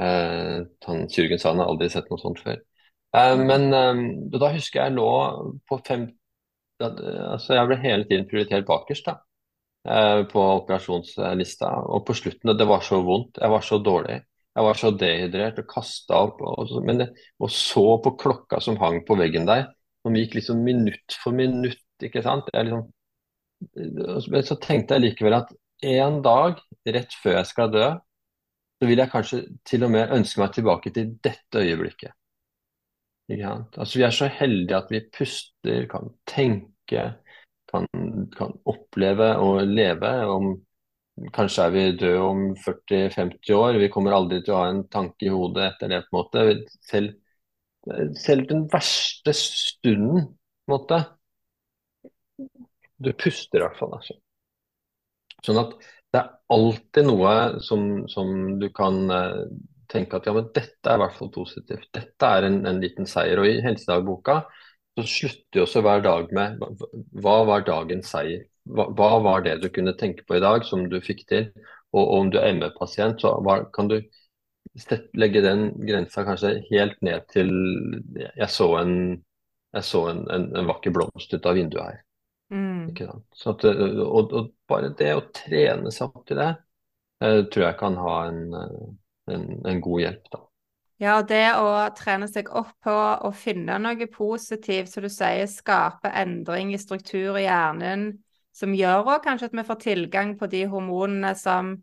Eh, han kirurgen sa han har aldri sett noe sånt før. Eh, men da husker jeg lå på fem Altså jeg ble hele tiden prioritert bakerst da, på operasjonslista. Og på slutten, det var så vondt, jeg var så dårlig. Jeg var så dehydrert og kasta opp. Og, men og så på klokka som hang på veggen der som gikk liksom minutt for minutt. ikke sant? Liksom, så tenkte jeg likevel at en dag rett før jeg skal dø, så vil jeg kanskje til og med ønske meg tilbake til dette øyeblikket. Altså, vi er så heldige at vi puster, kan tenke, kan, kan oppleve og leve. Om, kanskje er vi døde om 40-50 år, vi kommer aldri til å ha en tanke i hodet etter det. på en måte. Selv selv den verste stunden, måte Du puster i hvert fall. Altså. Sånn at det er alltid noe som, som du kan uh, tenke at ja, men dette er i hvert fall positivt. Dette er en, en liten seier. Og i helsedagboka så slutter jo også hver dag med hva var dagens seier? Hva, hva, var det du kunne tenke på i dag som du fikk til? Og, og om du er ME-pasient, så hva, kan du legge den grensa kanskje helt ned til Jeg så en, jeg så en, en, en vakker blomst ut av vinduet her. Mm. At, og, og, bare det å trene seg opp til det, uh, tror jeg kan ha en, en, god hjelp. da. Ja, og det å trene seg opp på å finne noe positivt, som du sier, skape endring i struktur i hjernen, som gjør også kanskje at vi får tilgang på de hormonene som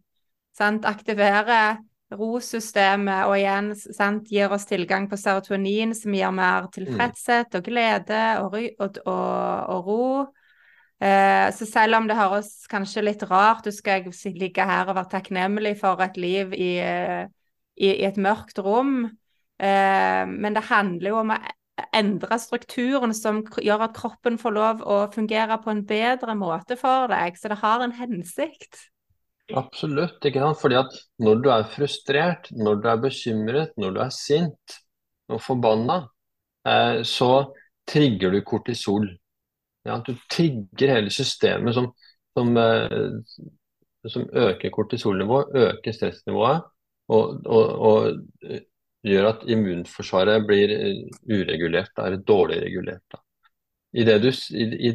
sant, aktiverer rosystemet, og igjen sant, gir oss tilgang på serotonin, som gir mer tilfredshet og glede og, og, og, og ro. Eh, så selv om det høres kanskje litt rart du skal ligge her og være takknemlig for et liv i, i, i et mørkt rom. Eh, men det handler jo om å endre strukturen som gjør at kroppen får lov å fungere på en bedre måte for deg. Så det har en hensikt. Absolutt. ikke sant? Fordi at når du er frustrert, når du er bekymret, når du er sint og forbanna, eh, så trigger du kortisol. Ja, du trigger hele systemet som, som, eh, som øker kortisolnivået, øker stressnivået, og, og, og gjør at immunforsvaret blir eh, uregulert, er dårlig regulert. Da. I det, du, i, i,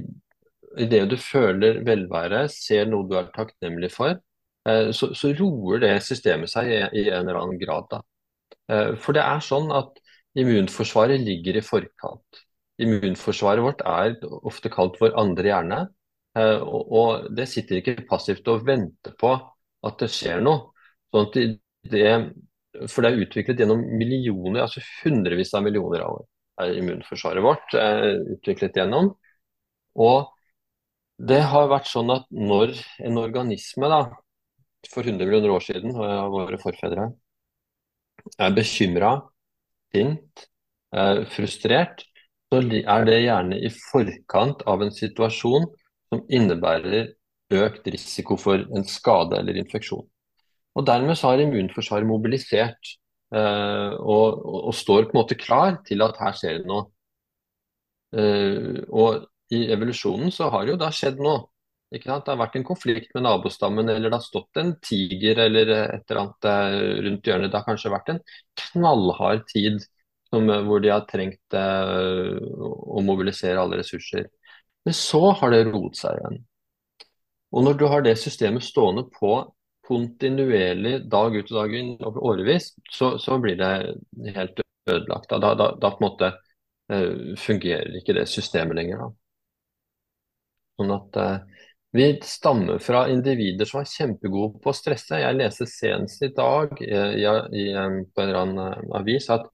i det du føler velvære, ser noe du er takknemlig for, eh, så, så, roer det systemet seg i, i en eller annen grad. Da. Eh, for det er sånn at immunforsvaret ligger i forkant. Immunforsvaret vårt er ofte kalt vår andre hjerne. Og, og det sitter ikke passivt og venter på at det skjer noe. Sånn at det, for det er utviklet gjennom millioner, altså hundrevis av millioner av år. er immunforsvaret vårt er utviklet gjennom. Og det har vært sånn at når en organisme da, for 100 millioner år siden, av våre forfedre, er bekymra, sint, frustrert, så er det gjerne i forkant av en situasjon som innebærer økt risiko for en skade eller infeksjon. Og Dermed så har immunforsvaret mobilisert eh, og, og, og, står på en måte klar til at her skjer det noe. Eh, og i evolusjonen så har det jo da skjedd noe. Ikke sant? Det har vært en konflikt med nabostammen, eller det har stått en tiger eller et eller annet eh, rundt hjørnet. Det har kanskje vært en knallhard tid som, hvor de har trengt eh, å mobilisere alle ressurser. Men så har det roet seg igjen. Og når du har det systemet stående på kontinuerlig dag ut og dag inn over årevis, så, så blir det helt ødelagt. Da, da, da på en måte uh, fungerer ikke det systemet lenger. Da. Sånn at uh, vi stammer fra individer som er kjempegode på å stresse. Jeg leser senest i dag uh, i, i, på en eller annen avis at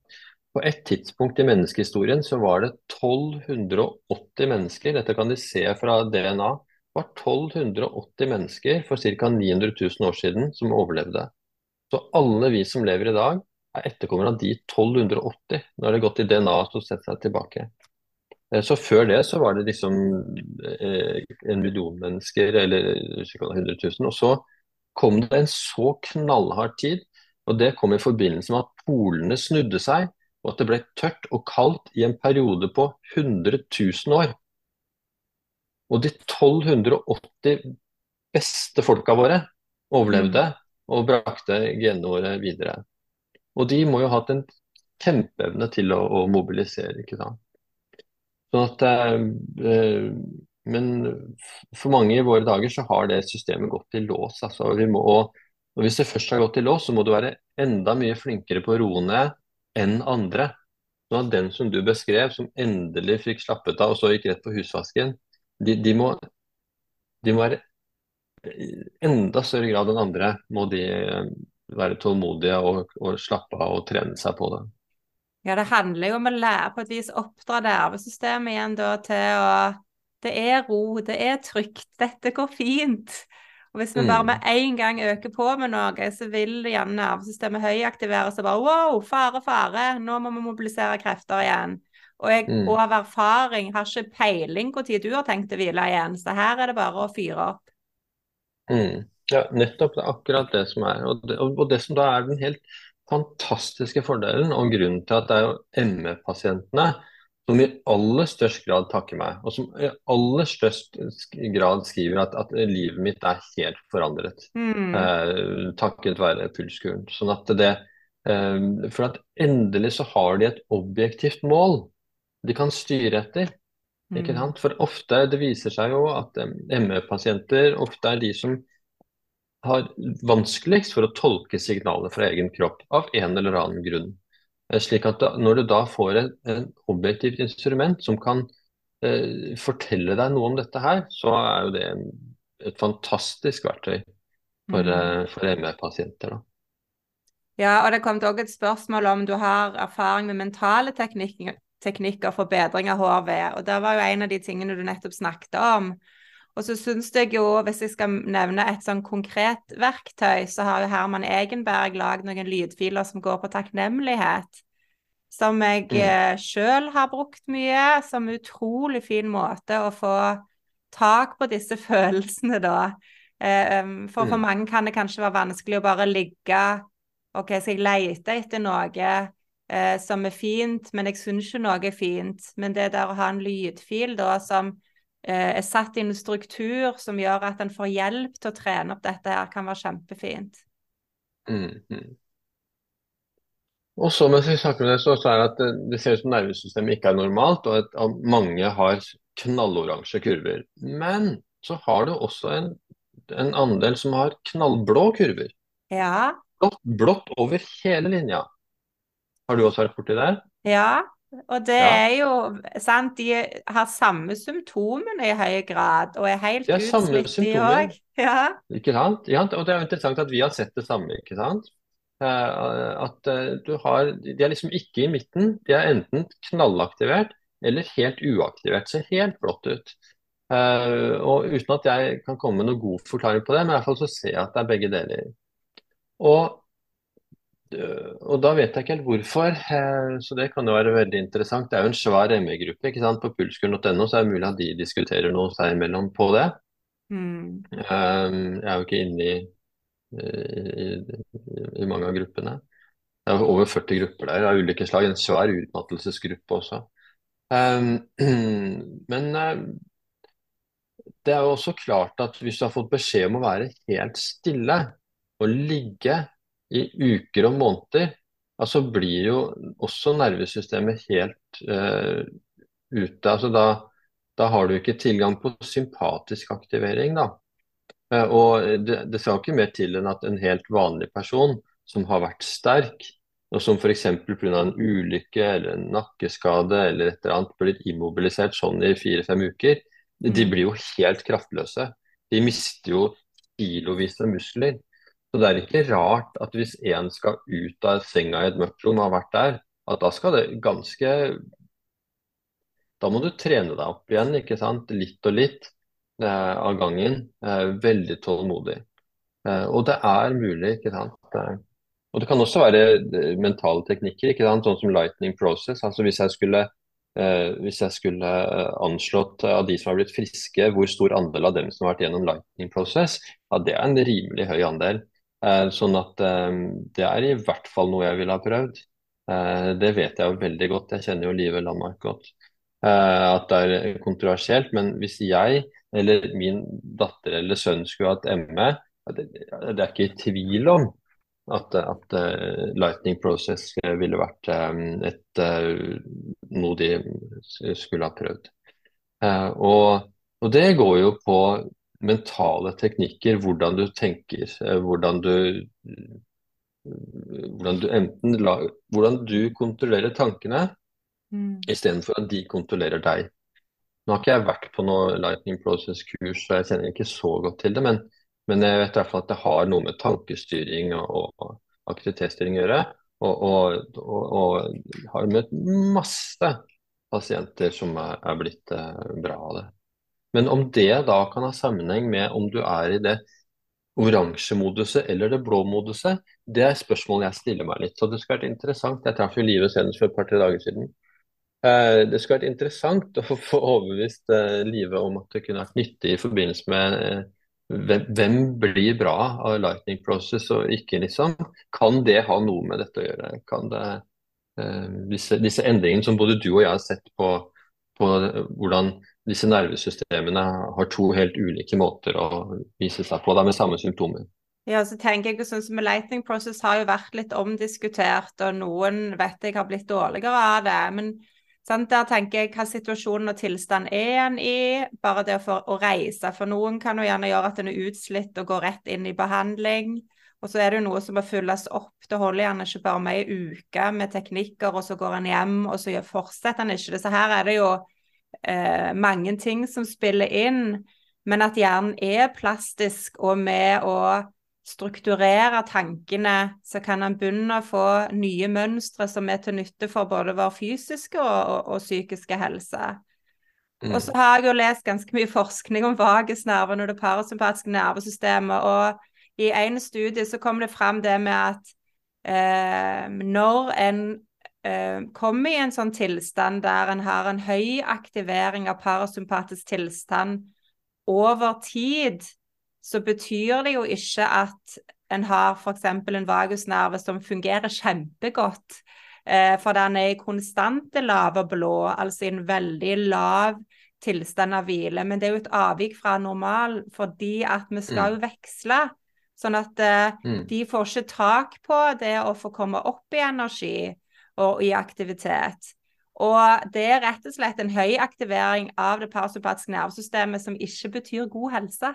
på et tidspunkt i menneskehistorien så var det 1280 mennesker, dette kan de se fra DNA, var 1280 mennesker for ca. 900 000 år siden som overlevde. Så alle vi som lever i dag, er etterkommere av de 1280. Nå har det gått i DNA og sett seg tilbake. Eh, så før det så var det liksom eh, en million mennesker, eller ca. 100 000. Og så kom det en så knallhard tid, og det kom i forbindelse med at polene snudde seg, og at det ble tørt og kaldt i en periode på 100 000 år. Og de 1280 beste folka våre overlevde mm. og brakte genene våre videre. Og de må jo ha hatt en kjempeevne til å, å mobilisere, ikke sant. Sånn at, eh, men for mange i våre dager så har det systemet gått i lås. Altså, vi må, og hvis det først har gått i lås, så må du være enda mye flinkere på å roe ned enn andre. Sånn at den som du beskrev, som endelig fikk slappet av og så gikk rett på husvasken, de, de, må, de må være enda større grad enn andre må de eh, være tålmodige og, og slappe av og trene seg på det. Ja, det handler jo om å lære på et vis oppdra nervesystemet igjen da til å Det er ro, det er trygt, dette går fint. Og hvis vi bare mm. med en gang øker på med noe, så vil gjerne nervesystemet høyaktiveres og bare wow, fare, fare, nå må vi mobilisere krefter igjen. Og, jeg, mm. av erfaring har ikke peiling når du har tenkt å hvile igjen. Så her er det bare å fyre opp. Mm. Ja, nettopp. Det er akkurat det som er. Og det, og det, som da er den helt fantastiske fordelen, og grunnen til at det er jo ME-pasientene som i aller størst grad takker meg, og som i aller størst grad skriver at, at livet mitt er helt forandret. Mm. Eh, takket være pulskuren. Sånn at det eh, For at endelig så har de et objektivt mål de kan styre etter. Ikke mm. sant? For ofte, det viser seg jo at ME-pasienter ofte er de som har vanskeligst for å tolke signaler fra egen kropp av en eller annen grunn. Eh, slik at da, Når du da får en, et objektivt instrument som kan eh, fortelle deg noe om dette her, så er jo det en, et fantastisk verktøy for, mm. eh, for ME-pasienter. Ja, og det kom også et spørsmål om du har erfaring med mentale teknikker, teknikker for bedring av HRV. Og det var jo en av de tingene du nettopp snakket om. Og så syns jeg jo, hvis jeg skal nevne et sånn konkret verktøy, så har jo Herman Egenberg lagd noen lydfiler som går på takknemlighet. Som jeg mm. Eh, sjøl har brukt mye, som utrolig fin måte å få tak på disse følelsene, da. Eh, for for mm. mange kan det kanskje være vanskelig å bare ligge OK, skal jeg lete etter noe eh, som er fint, men jeg syns ikke noe er fint. Men det der å ha en lydfil da som er satt i en struktur som gjør at en får hjelp til å trene opp dette her, kan være kjempefint. Mm, mm. Og så mens vi snakker om det, så er det at det ser ut som nervesystemet ikke er normalt, og at mange har knalloransje kurver. Men så har du også en, en andel som har knallblå kurver. Ja. Blått, blått over hele linja. Har du også vært borti det? Ja, og det ja. er jo sant, de har samme symptomene i høy grad, og er helt utslitt, de òg. Ja. Ikke sant? Ja, og det er jo interessant at vi har sett det samme, ikke sant. Eh, at eh, du har De er liksom ikke i midten. De er enten knallaktivert eller helt uaktivert. Ser helt blått ut. Uh, og uten at jeg kan komme med noen god forklaring på det, men i hvert fall så ser jeg at det er begge deler. Og og da vet jeg ikke helt hvorfor, eh, så det kan jo være veldig interessant. Det er jo en svær ME-gruppe ikke sant? på pulskuren.no, så er det mulig at de diskuterer noe seg imellom på det. Mm. Um, jeg er jo ikke inne i, i, i, mange av gruppene. Det er over 40 grupper der av ulike slag. En svær utmattelsesgruppe også. Men det er jo også klart at hvis du har fått beskjed om å være helt stille og ligge i uker og måneder, altså blir jo også nervesystemet helt uh, ute. Altså da, da, har du ikke tilgang på sympatisk aktivering, da. Uh, og det, det skal ikke mer til enn at en helt vanlig person som har vært sterk, og som f.eks. pga. en ulykke eller en nakkeskade eller et eller annet blir immobilisert sånn i fire-fem uker, de mm. blir jo helt kraftløse. De mister jo kilovis av muskler. Så det er ikke rart at hvis en skal ut av senga i et mørkt rom og har vært der, at da skal det ganske Da må du trene deg opp igjen, ikke sant. Litt og litt eh, av gangen. Eh, veldig tålmodig. Eh, og det er mulig, ikke sant. Eh, og det kan også være eh, mentale teknikker, ikke sant? sånn som lightning process. altså Hvis jeg skulle Eh, hvis jeg skulle anslått av de som har blitt friske, hvor stor andel av dem som har vært gjennom lightning process, ja, det er en rimelig høy andel. Eh, sånn at eh, det er i hvert fall noe jeg ville ha prøvd. Eh, det vet jeg jo veldig godt, jeg kjenner jo Live Landmark godt. At det er kontroversielt. Men hvis jeg eller min datter eller sønn skulle hatt ME, det, det er ikke i tvil om at, at Lightning Process ville vært et, noe de skulle ha prøvd. Og, og, det går jo på mentale teknikker, hvordan du tenker, eh, hvordan du, hvordan du enten la, hvordan du kontrollerer tankene mm. istedenfor at de kontrollerer deg. Nå har ikke jeg vært på noe Lightning Process-kurs, så jeg kjenner ikke så godt til det. Men, men jeg vet i hvert fall at det har noe med tankestyring og, og aktivitetsstyring å gjøre. Og, og, og, har møtt masse pasienter som er, er blitt eh, bra av det. Men om det da kan ha sammenheng med om du er i det oransje moduset eller det blå moduset, det er spørsmålet jeg stiller meg litt. Så det skulle vært interessant. Jeg traff jo livet senest for et par-tre dager siden. Eh, det skulle vært interessant å få overbevist eh, Live om at det kunne vært nyttig i forbindelse med eh, hvem blir bra av Lightning Process og ikke, liksom. Kan det ha noe med dette å gjøre? Kan det, disse, disse endringene som både du og jeg har sett på, på hvordan disse nervesystemene har to helt ulike måter å vise seg på, da, med samme symptomer. Ja, så tenker jeg sånn som Lightning Process har jo vært litt omdiskutert, og noen vet jeg har blitt dårligere av det. Men sant, der tenker jeg hva situasjonen og tilstand er en i. Bare det for å reise for noen kan jo gjerne gjøre at en er utslitt og går rett inn i behandling. Og så er det jo noe som må fylles opp. Det holder gjerne ikke bare med ei uke med teknikker, og så går en hjem, og så fortsetter en ikke det. Så her er det jo eh, mange ting som spiller inn, men at hjernen er plastisk og med å strukturere tankene, så kan han begynne å få nye mønstre som er til nytte for både vår fysiske og, og, og psykiske helse. Mm. Og så har jeg jo lest ganske mye forskning om vagusnerven og det parasympatiske nervesystemet, og i en studie så kom det fram det med at eh, når en eh, kommer i en sånn tilstand der en har en høy aktivering av parasympatisk tilstand over tid, så betyr det jo ikke at en har f.eks. en vagusnerve som fungerer kjempegodt. Eh, for den er i konstante lave blå, altså i en veldig lav tilstand av hvile. Men det er jo et avvik fra normal fordi at vi skal jo mm. veksle. Sånn at eh, mm. de får ikke tak på det å få komme opp i energi og i aktivitet. Og det er rett og slett en høy aktivering av det parasympatiske nervesystemet som ikke betyr god helse.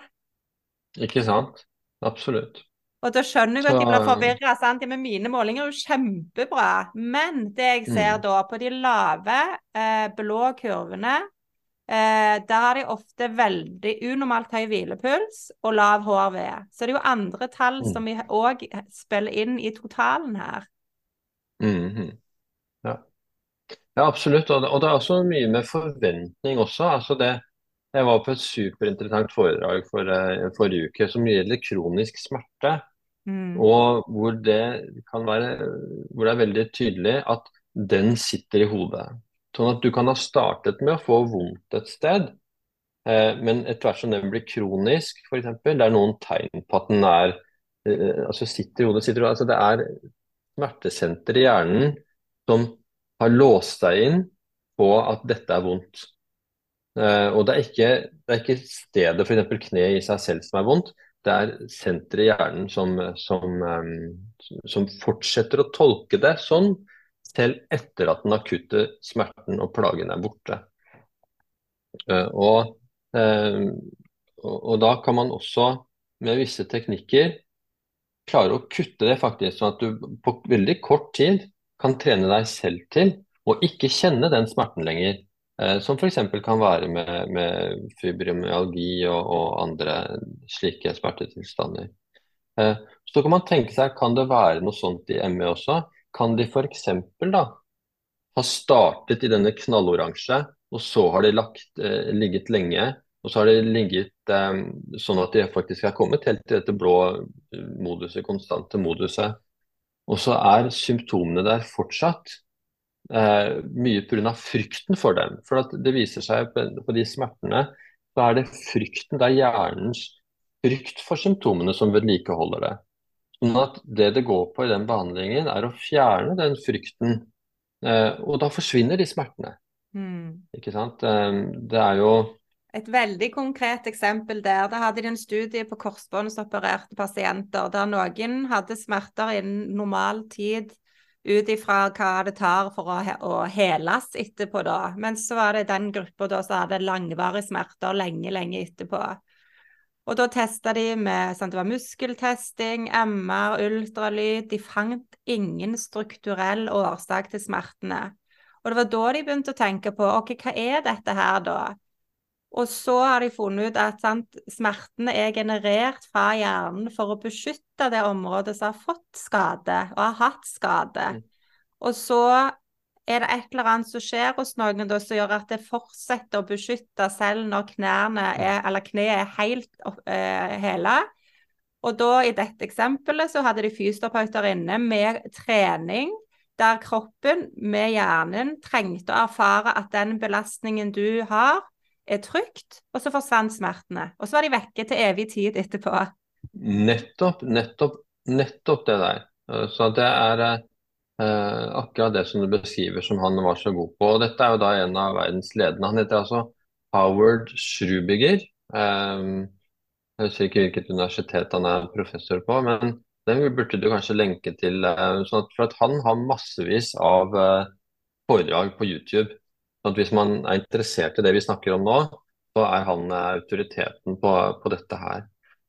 Ikke sant. Absolutt. Og da skjønner jeg at de blir forvirra. Ja, men mine målinger er jo kjempebra. Men det jeg ser mm. da, på de lave eh, blå kurvene, eh, der har de ofte veldig unormalt høy hvilepuls og lav HRV. Så det er jo andre tall mm. som vi òg spiller inn i totalen her. Mm -hmm. Ja. absolutt. Og det, og det, er også mye med forventning også. altså det jeg var på et superinteressant foredrag for, uh, forrige uke som gjelder kronisk smerte. Mm. Og hvor det kan være hvor det er veldig tydelig at den sitter i hodet. Sånn at du kan ha startet med å få vondt et sted, uh, men etter hvert som den blir kronisk, f.eks., det er noen tegn på at den er uh, altså sitter i hodet, sitter. Altså det er smertesenter i hjernen som har låst deg inn på at dette er vondt. Uh, og det er, ikke, det er ikke stedet, f.eks. kneet i seg selv, som er vondt. Det er senteret i hjernen som, som, um, som, fortsetter å tolke det sånn, selv etter at den akutte smerten og plagen er borte. Uh, og, uh, og, da kan man også med visse teknikker klare å kutte det faktisk, sånn at du på veldig kort tid kan trene deg selv til å ikke kjenne den smerten lenger. Eh, som f.eks. kan være med, med fibromyalgi og, og, andre slike smertetilstander. Eh, så kan man tenke seg, kan det være noe sånt i ME også? Kan de f.eks. da ha startet i denne knalloransje, og så har de lagt, eh, ligget lenge, og så har de ligget eh, sånn at de faktisk har kommet helt til dette blå moduset, konstante moduset. Og så er symptomene der fortsatt. Eh, mye pga. frykten for dem. For det viser seg på, på de smertene, så er det frykten, det er hjernens frykt for symptomene som vedlikeholder det. Sånn at Det det går på i den behandlingen, er å fjerne den frykten. Eh, og da forsvinner de smertene. Mm. Ikke sant? Eh, det er jo et veldig konkret eksempel der. Da hadde de en studie på korsbåndsopererte pasienter der noen hadde smerter innen normal tid ut ifra hva det tar for å, å heles etterpå, da. Men så var det den gruppa da som hadde langvarige smerter lenge, lenge etterpå. Og da testa de med sant, det var muskeltesting, MR, ultralyd. De fant ingen strukturell årsak til smertene. Og det var da de begynte å tenke på ok, hva er dette her, da? Og så har de funnet ut at sant, smertene er generert fra hjernen for å beskytte det området som har fått skade og har hatt skade. Mm. Og så er det et eller annet som skjer hos noen da, som gjør at det fortsetter å beskytte selv når knærne er, eller kneet er helt uh, hele. Og da i dette eksempelet så hadde de fysioterapeuter inne med trening der kroppen med hjernen trengte å erfare at den belastningen du har, er trygt, og så forsvant smertene. Og så var de vekke til evig tid etterpå. Nettopp, nettopp, nettopp det der. Så det er eh, akkurat det som du beskriver som han var så god på. Og dette er jo da en av verdens ledende. Han heter altså Howard Schrubiger. Eh, jeg husker ikke hvilket universitet han er professor på, men den burde du kanskje lenke til. Eh, sånn at, for at han har massevis av eh, foredrag på YouTube at Hvis man er interessert i det vi snakker om nå, så er han eh, autoriteten på, på dette her.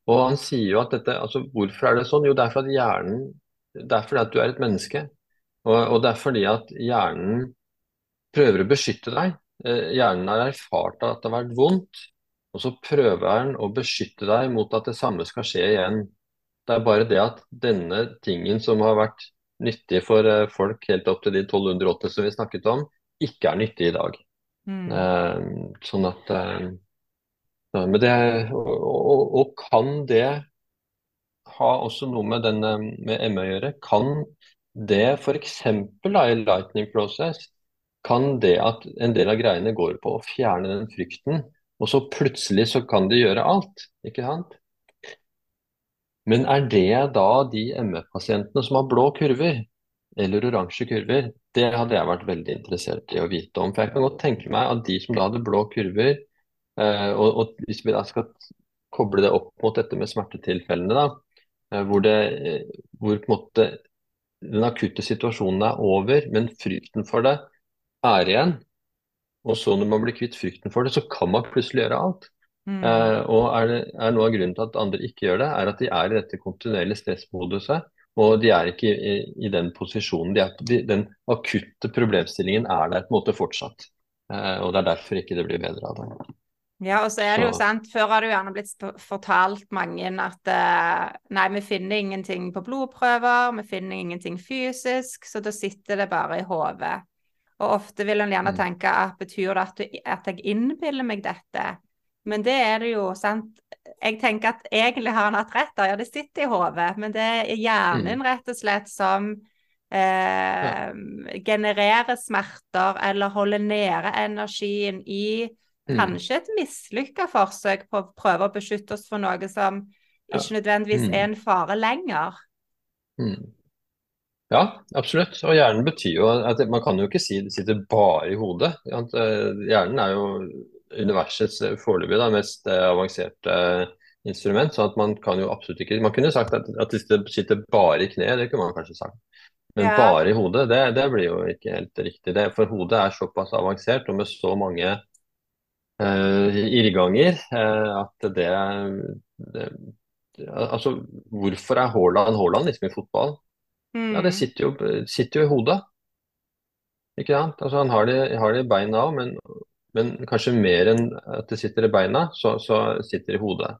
Og han sier jo at dette, altså Hvorfor er det sånn? Jo, det er fordi at hjernen det er fordi at du er et menneske. Og, og det er fordi at hjernen prøver å beskytte deg. Eh, hjernen har erfart at det har vært vondt, og så prøver den å beskytte deg mot at det samme skal skje igjen. Det er bare det at denne tingen som har vært nyttig for eh, folk helt opp til de 1280 som vi snakket om, ikke er nyttig i dag. Mm. Eh, sånn at eh, men det, og, og, og, kan det ha også noe med, denne, med ME å gjøre? Kan det f.eks. i Lightning Process, kan det at en del av greiene går på å fjerne den frykten, og så plutselig så kan de gjøre alt, ikke sant? Men er det da de ME-pasientene som har blå kurver, eller oransje kurver? Det hadde jeg vært veldig interessert i å vite om. For jeg kan godt tenke meg at de som da hadde blå kurver, eh, og, og hvis vi da skal koble det opp mot dette med smertetilfellene, da, eh, hvor, det, eh, hvor måte den akutte situasjonen er over, men frykten for det er igjen. Og så når man blir kvitt frykten for det, så kan man plutselig gjøre alt. Mm. Eh, og er, det, er, noe av grunnen til at andre ikke gjør det, er at de er i dette kontinuerlige stressmoduset. Og de er ikke i, i den posisjonen. De er, de, den akutte problemstillingen er der på en måte fortsatt. Eh, og det er derfor ikke det blir bedre av det. Ja, og så er det jo sant, Før har det jo gjerne blitt fortalt mange at uh, nei, vi finner ingenting på blodprøver, vi finner ingenting fysisk, så da sitter det bare i hodet. Og ofte vil en gjerne mm. tenke at betyr det at, du, at jeg innbiller meg dette? Men det er det jo, sant. Jeg tenker at egentlig har han hatt rett da. ja det sitter i hodet, men det er hjernen mm. rett og slett som eh, genererer smerter eller holder nede energien i Mm. Kanskje et mislykka forsøk på å prøve å beskytte oss for noe som ikke nødvendigvis mm. er en fare lenger. Ja, absolutt. Og hjernen betyr jo at Man kan jo ikke si det sitter bare i hodet. Eh, hjernen er jo universets eh, foreløpig mest eh, avanserte instrument. så at Man kan jo absolutt ikke Man kunne sagt at, at det sitter bare i kneet, det kunne man kanskje sagt. Men ja. bare i hodet, det, det, blir jo ikke helt riktig. Det, for hodet er såpass avansert og med så mange uh, irrganger uh, at det, det, Altså, hvorfor er Haaland Haaland liksom i fotball? Mm. Ja, det sitter jo, sitter jo, i hodet. Ikke sant? Altså, han har det, har det i beina òg, men, men, kanskje mer enn at det sitter i beina, så, så sitter det i hodet.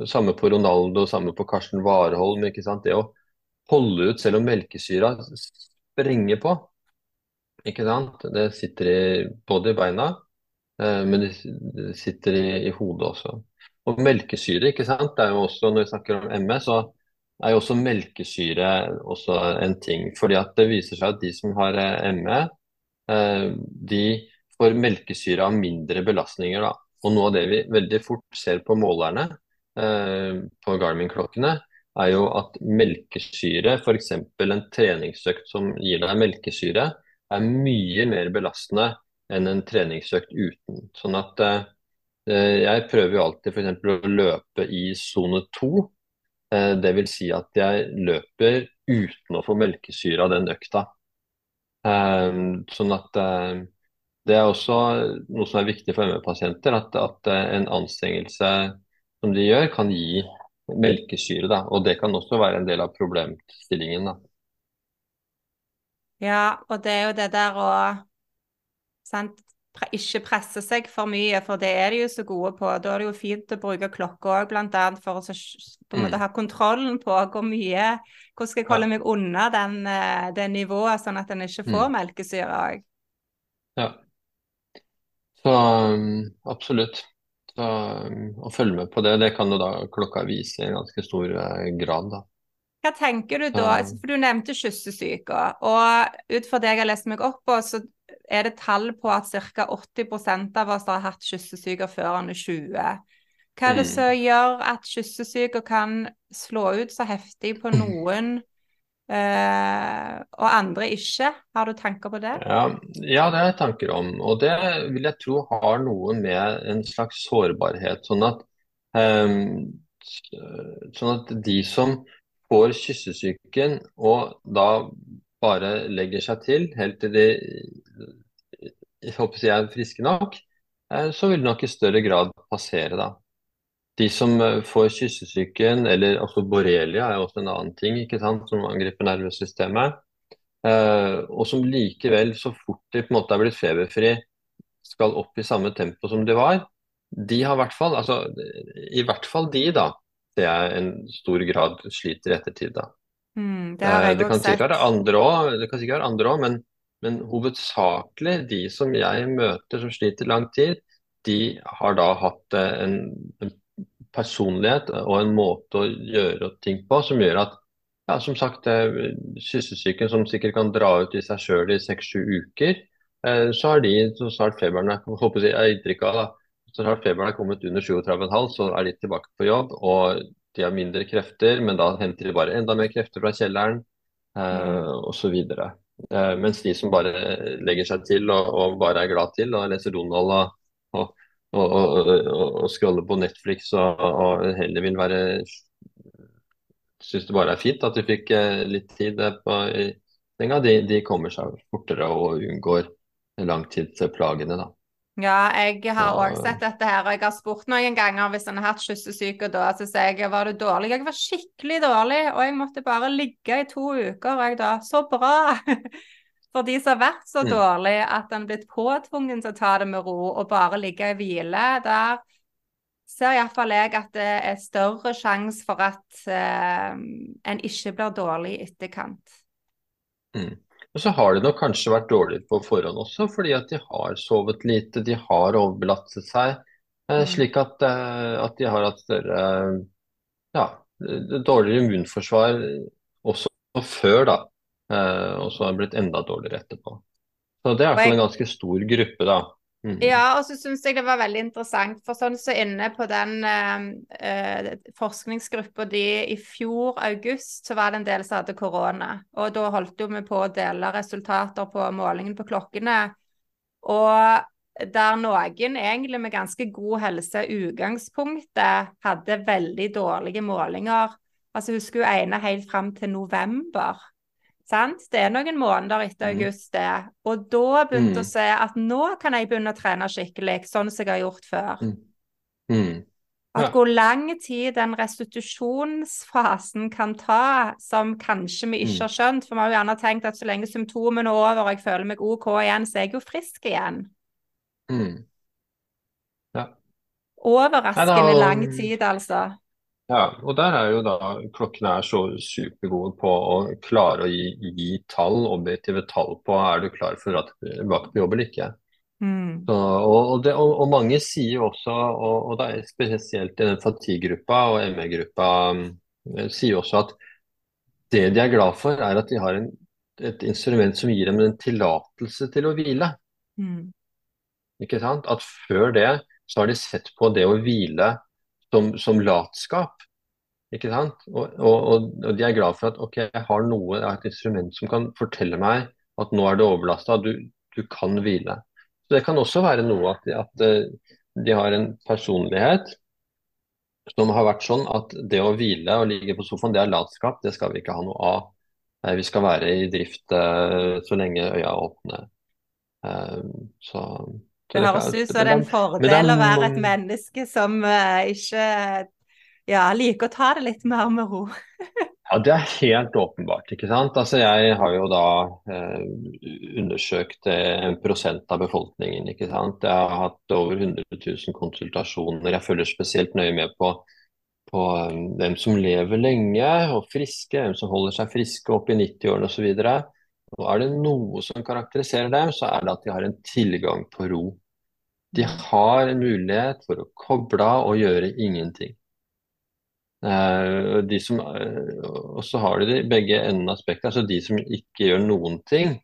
Det samme på Ronaldo, samme på Karsten Warholm. ikke sant? Det å holde ut selv om melkesyra sprenger på. Ikke sant? Det sitter i, både i beina Eh, men det sitter i, i, hodet også. Og melkesyre, ikke sant. Det er jo også, Når vi snakker om ME, så er jo også melkesyre også en ting. fordi at det viser seg at de som har eh, ME, eh, de får melkesyre av mindre belastninger. da. Og noe av det vi veldig fort ser på målerne på Garmin-klokkene, er jo at melkesyre, f.eks. en treningsøkt som gir deg melkesyre, er mye mer belastende enn en treningsøkt uten. Sånn at eh, jeg prøver jo alltid f.eks. å løpe i sone to. Eh, vil si at jeg løper uten å få melkesyre av den økta. Eh, sånn at eh, det er også noe som er viktig for ME-pasienter, at, at, eh, en anstrengelse som de gjør, kan gi melkesyre. Da. Og det kan også være en del av problemstillingen. Da. Ja, og det er jo det der å Sant? Ikke presse seg for mye, for det er de jo så gode på. Da er det jo fint å bruke klokka òg, bl.a. for å på måte mm. ha kontrollen på hvor mye Hvordan skal jeg holde meg unna den, eh, det nivået, sånn at en ikke får mm. melkesyre òg. Ja. Så um, absolutt. Så, um, å følge med på det, det kan jo da klokka vise i ganske stor uh, grad, da. Hva tenker du da? For Du nevnte kyssesyke. Og ut fra det jeg har lest meg opp på, så er det tall på at ca. 80% av oss har hatt kyssesyke før han er 20. Hva er det mm. som gjør at kyssesyke kan slå ut så heftig på noen, eh, og andre ikke? Har du tanker på det? Ja, ja, det har jeg tanker om. Og det vil jeg tro har noe med en slags sårbarhet. Sånn at, um, sånn at de som får kyssesyken og da bare legger seg til helt til de jeg håper jeg er friske nok, eh, så vil det nok i større grad passere, da. De som eh, får kyssesyken, eller altså borrelia er jo også en annen ting ikke sant, som angriper nervesystemet, eh, og som likevel, så fort de på en måte er blitt feberfri, skal opp i samme tempo som de var, de har i hvert fall, altså i hvert fall de, da, det er en stor grad sliter i ettertid, da. Mm, det, har jeg det, kan sikkert være andre òg, men Men hovedsakelig de som jeg møter som sliter lang tid, de har da hatt en, en personlighet og en måte å gjøre ting på som gjør at ja, som sagt, kyssesyken som sikkert kan dra ut i seg sjøl i seks-sju uker, eh, så har de så snart feberen er, håper jeg, jeg inntrykk av så snart feberen er kommet under 37,5, så er de tilbake på jobb. og de har mindre krefter, men da henter de bare enda mer krefter fra kjelleren, eh, mm. osv. Eh, mens de som bare legger seg til og, og bare er glad til og leser Donald og, og, og, scroller på Netflix og, heller vil være Syns det bare er fint at de fikk eh, litt tid eh, på, senga, de, de kommer seg fortere og unngår langtidsplagene, da. Ja, jeg har òg sett dette her, og jeg har spurt noen ganger hvis han har hatt kyssesyke, og da så sier jeg var du dårlig? Jeg var skikkelig dårlig, og jeg måtte bare ligge i to uker, og jeg da Så bra! For de som har vært så mm. dårlig at en blitt påtvungen til å ta det med ro og bare ligge i hvile, der ser iallfall jeg at det er større sjanse for at eh, en ikke blir dårlig i etterkant. Mm. Og så har de nok kanskje vært dårligere på forhånd også, fordi at de har sovet lite, de har overbelastet seg. Eh, mm. Slik at, eh, at, de har hatt større ja, dårligere immunforsvar også før, da. Eh, og så har det blitt enda dårligere etterpå. Så det er en ganske stor gruppe, da. Mm. Ja, og så syns jeg det var veldig interessant, for sånn så inne på den eh, eh forskningsgruppa de i fjor august, så var det en del som hadde korona. Og da holdt jo vi på å dele resultater på målingen på klokkene. Og der noen egentlig med ganske god helse i utgangspunktet hadde veldig dårlige målinger. Altså husker hun ene helt fram til november. Sant? Det er noen måneder etter mm. august, det. Og da begynte mm. å se at nå kan jeg begynne å trene skikkelig, sånn som jeg har gjort før. Mm. Mm. Ja. At hvor lang tid den restitusjonsfasen kan ta, som kanskje vi ikke mm. har skjønt. For vi har jo gjerne tenkt at så lenge symptomene er over og jeg føler meg OK igjen, så er jeg jo frisk igjen. Mm. Ja. Overraskende lang tid, altså. Ja, og der er jo da klokkene er så supergode på å klare å gi, gi tall, objektive tall på er du klar for at tilbake på jobb eller ikke. Mm. Så, og, og, det, og, og, mange sier også, og, det er spesielt i den fatigue-gruppa og ME-gruppa, eh, sier også at det de er glad for, er at de har en, et instrument som gir dem en tillatelse til å hvile. Mm. Ikke sant? At før det så har de sett på det å hvile som, som latskap. Ikke sant? Og, og, og, de er glad for at ok, jeg har noe, jeg har et instrument som kan fortelle meg at nå er det overbelasta, du, du, kan hvile. Så Det kan også være noe at, at eh, de har en personlighet som har vært sånn at det å hvile og ligge på sofaen, det er latskap. Det skal vi ikke ha noe av. Vi skal være i drift uh, så lenge øya er åpne. Uh, så det høres ut som det er en fordel å være et menneske som uh, ikke ja, liker å ta det litt mer med ro. ja, det er helt åpenbart. ikke sant? Altså, Jeg har jo da eh, undersøkt eh, en prosent av befolkningen. ikke sant? Jeg har hatt over 100 000 konsultasjoner. Jeg følger spesielt nøye med på, på um, hvem som lever lenge og friske, hvem som holder seg friske opp i 90-årene osv. Og er det noe som karakteriserer dem, så er det at de har en tilgang på ro. De har en mulighet for å koble av og gjøre ingenting. Eh, de som, eh, og så har de begge endene av spekteret. Altså de som ikke gjør noen ting,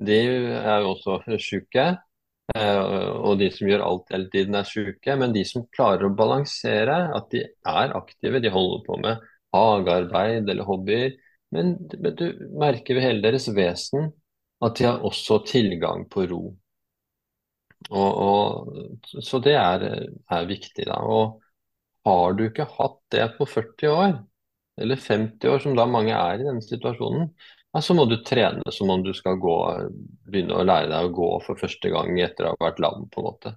de er jo også syke. Eh, og de som gjør alt hele tiden, er syke. Men de som klarer å balansere, at de er aktive, de holder på med hagearbeid eller hobbyer, men, du merker ved hele deres vesen at de har også tilgang på ro. Og, og, så det er, er, viktig, da. Og har du ikke hatt det på 40 år, eller 50 år, som da mange er i denne situasjonen, ja, så må du trene som om du skal gå, begynne å lære deg å gå for første gang etter å ha vært lam, på en måte.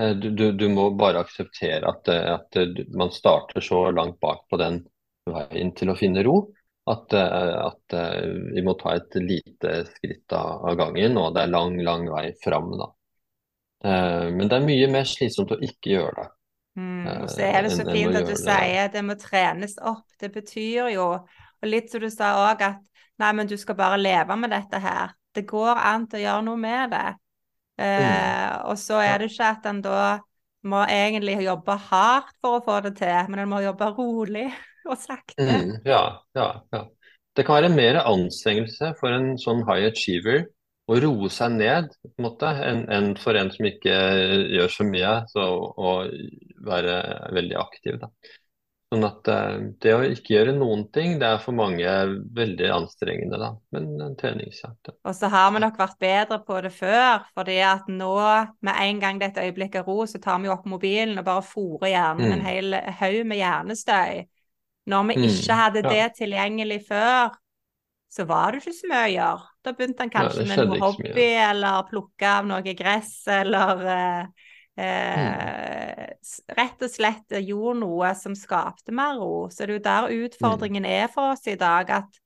Eh, du, du, du må bare akseptere at, at, man starter så langt bak på den veien til å finne ro at, eh, at, eh, vi må ta et lite skritt av, gangen, og det er lang, lang vei fram. Da. Eh, men det er mye mer slitsomt å ikke gjøre det. Mm, og så er det så fint at du sier det må trenes opp. Det betyr jo, og litt som du sa òg, at nei, men du skal bare leve med dette her. det går an til å gjøre noe med det. Eh, mm. Og så er det ikke at en da må egentlig jobbe hardt for å få det til, men en må jobbe rolig og sakte. Mm, ja, ja, ja. Det kan være mer anstrengelse for en sånn high achiever å roe seg ned på en måte, enn en for en som ikke gjør så mye, så å være veldig aktiv. Da. Sånn at eh, Det å ikke gjøre noen ting, det er for mange veldig anstrengende, da. Men en treningsjakt. Og så har vi nok vært bedre på det før. fordi at nå, med en gang det er et øyeblikk av ro, så tar vi opp mobilen og bare fòrer hjernen mm. en hel haug med hjernestøy. Når vi mm. ikke hadde det tilgjengelig før, så var det ikke så mye å gjøre. Da begynte han kanskje ja, med noe hobby, eller plukke av noe gress, eller eh, eh, mm. rett og slett gjorde noe som skapte mer ro. Så det er jo der utfordringen mm. er for oss i dag, at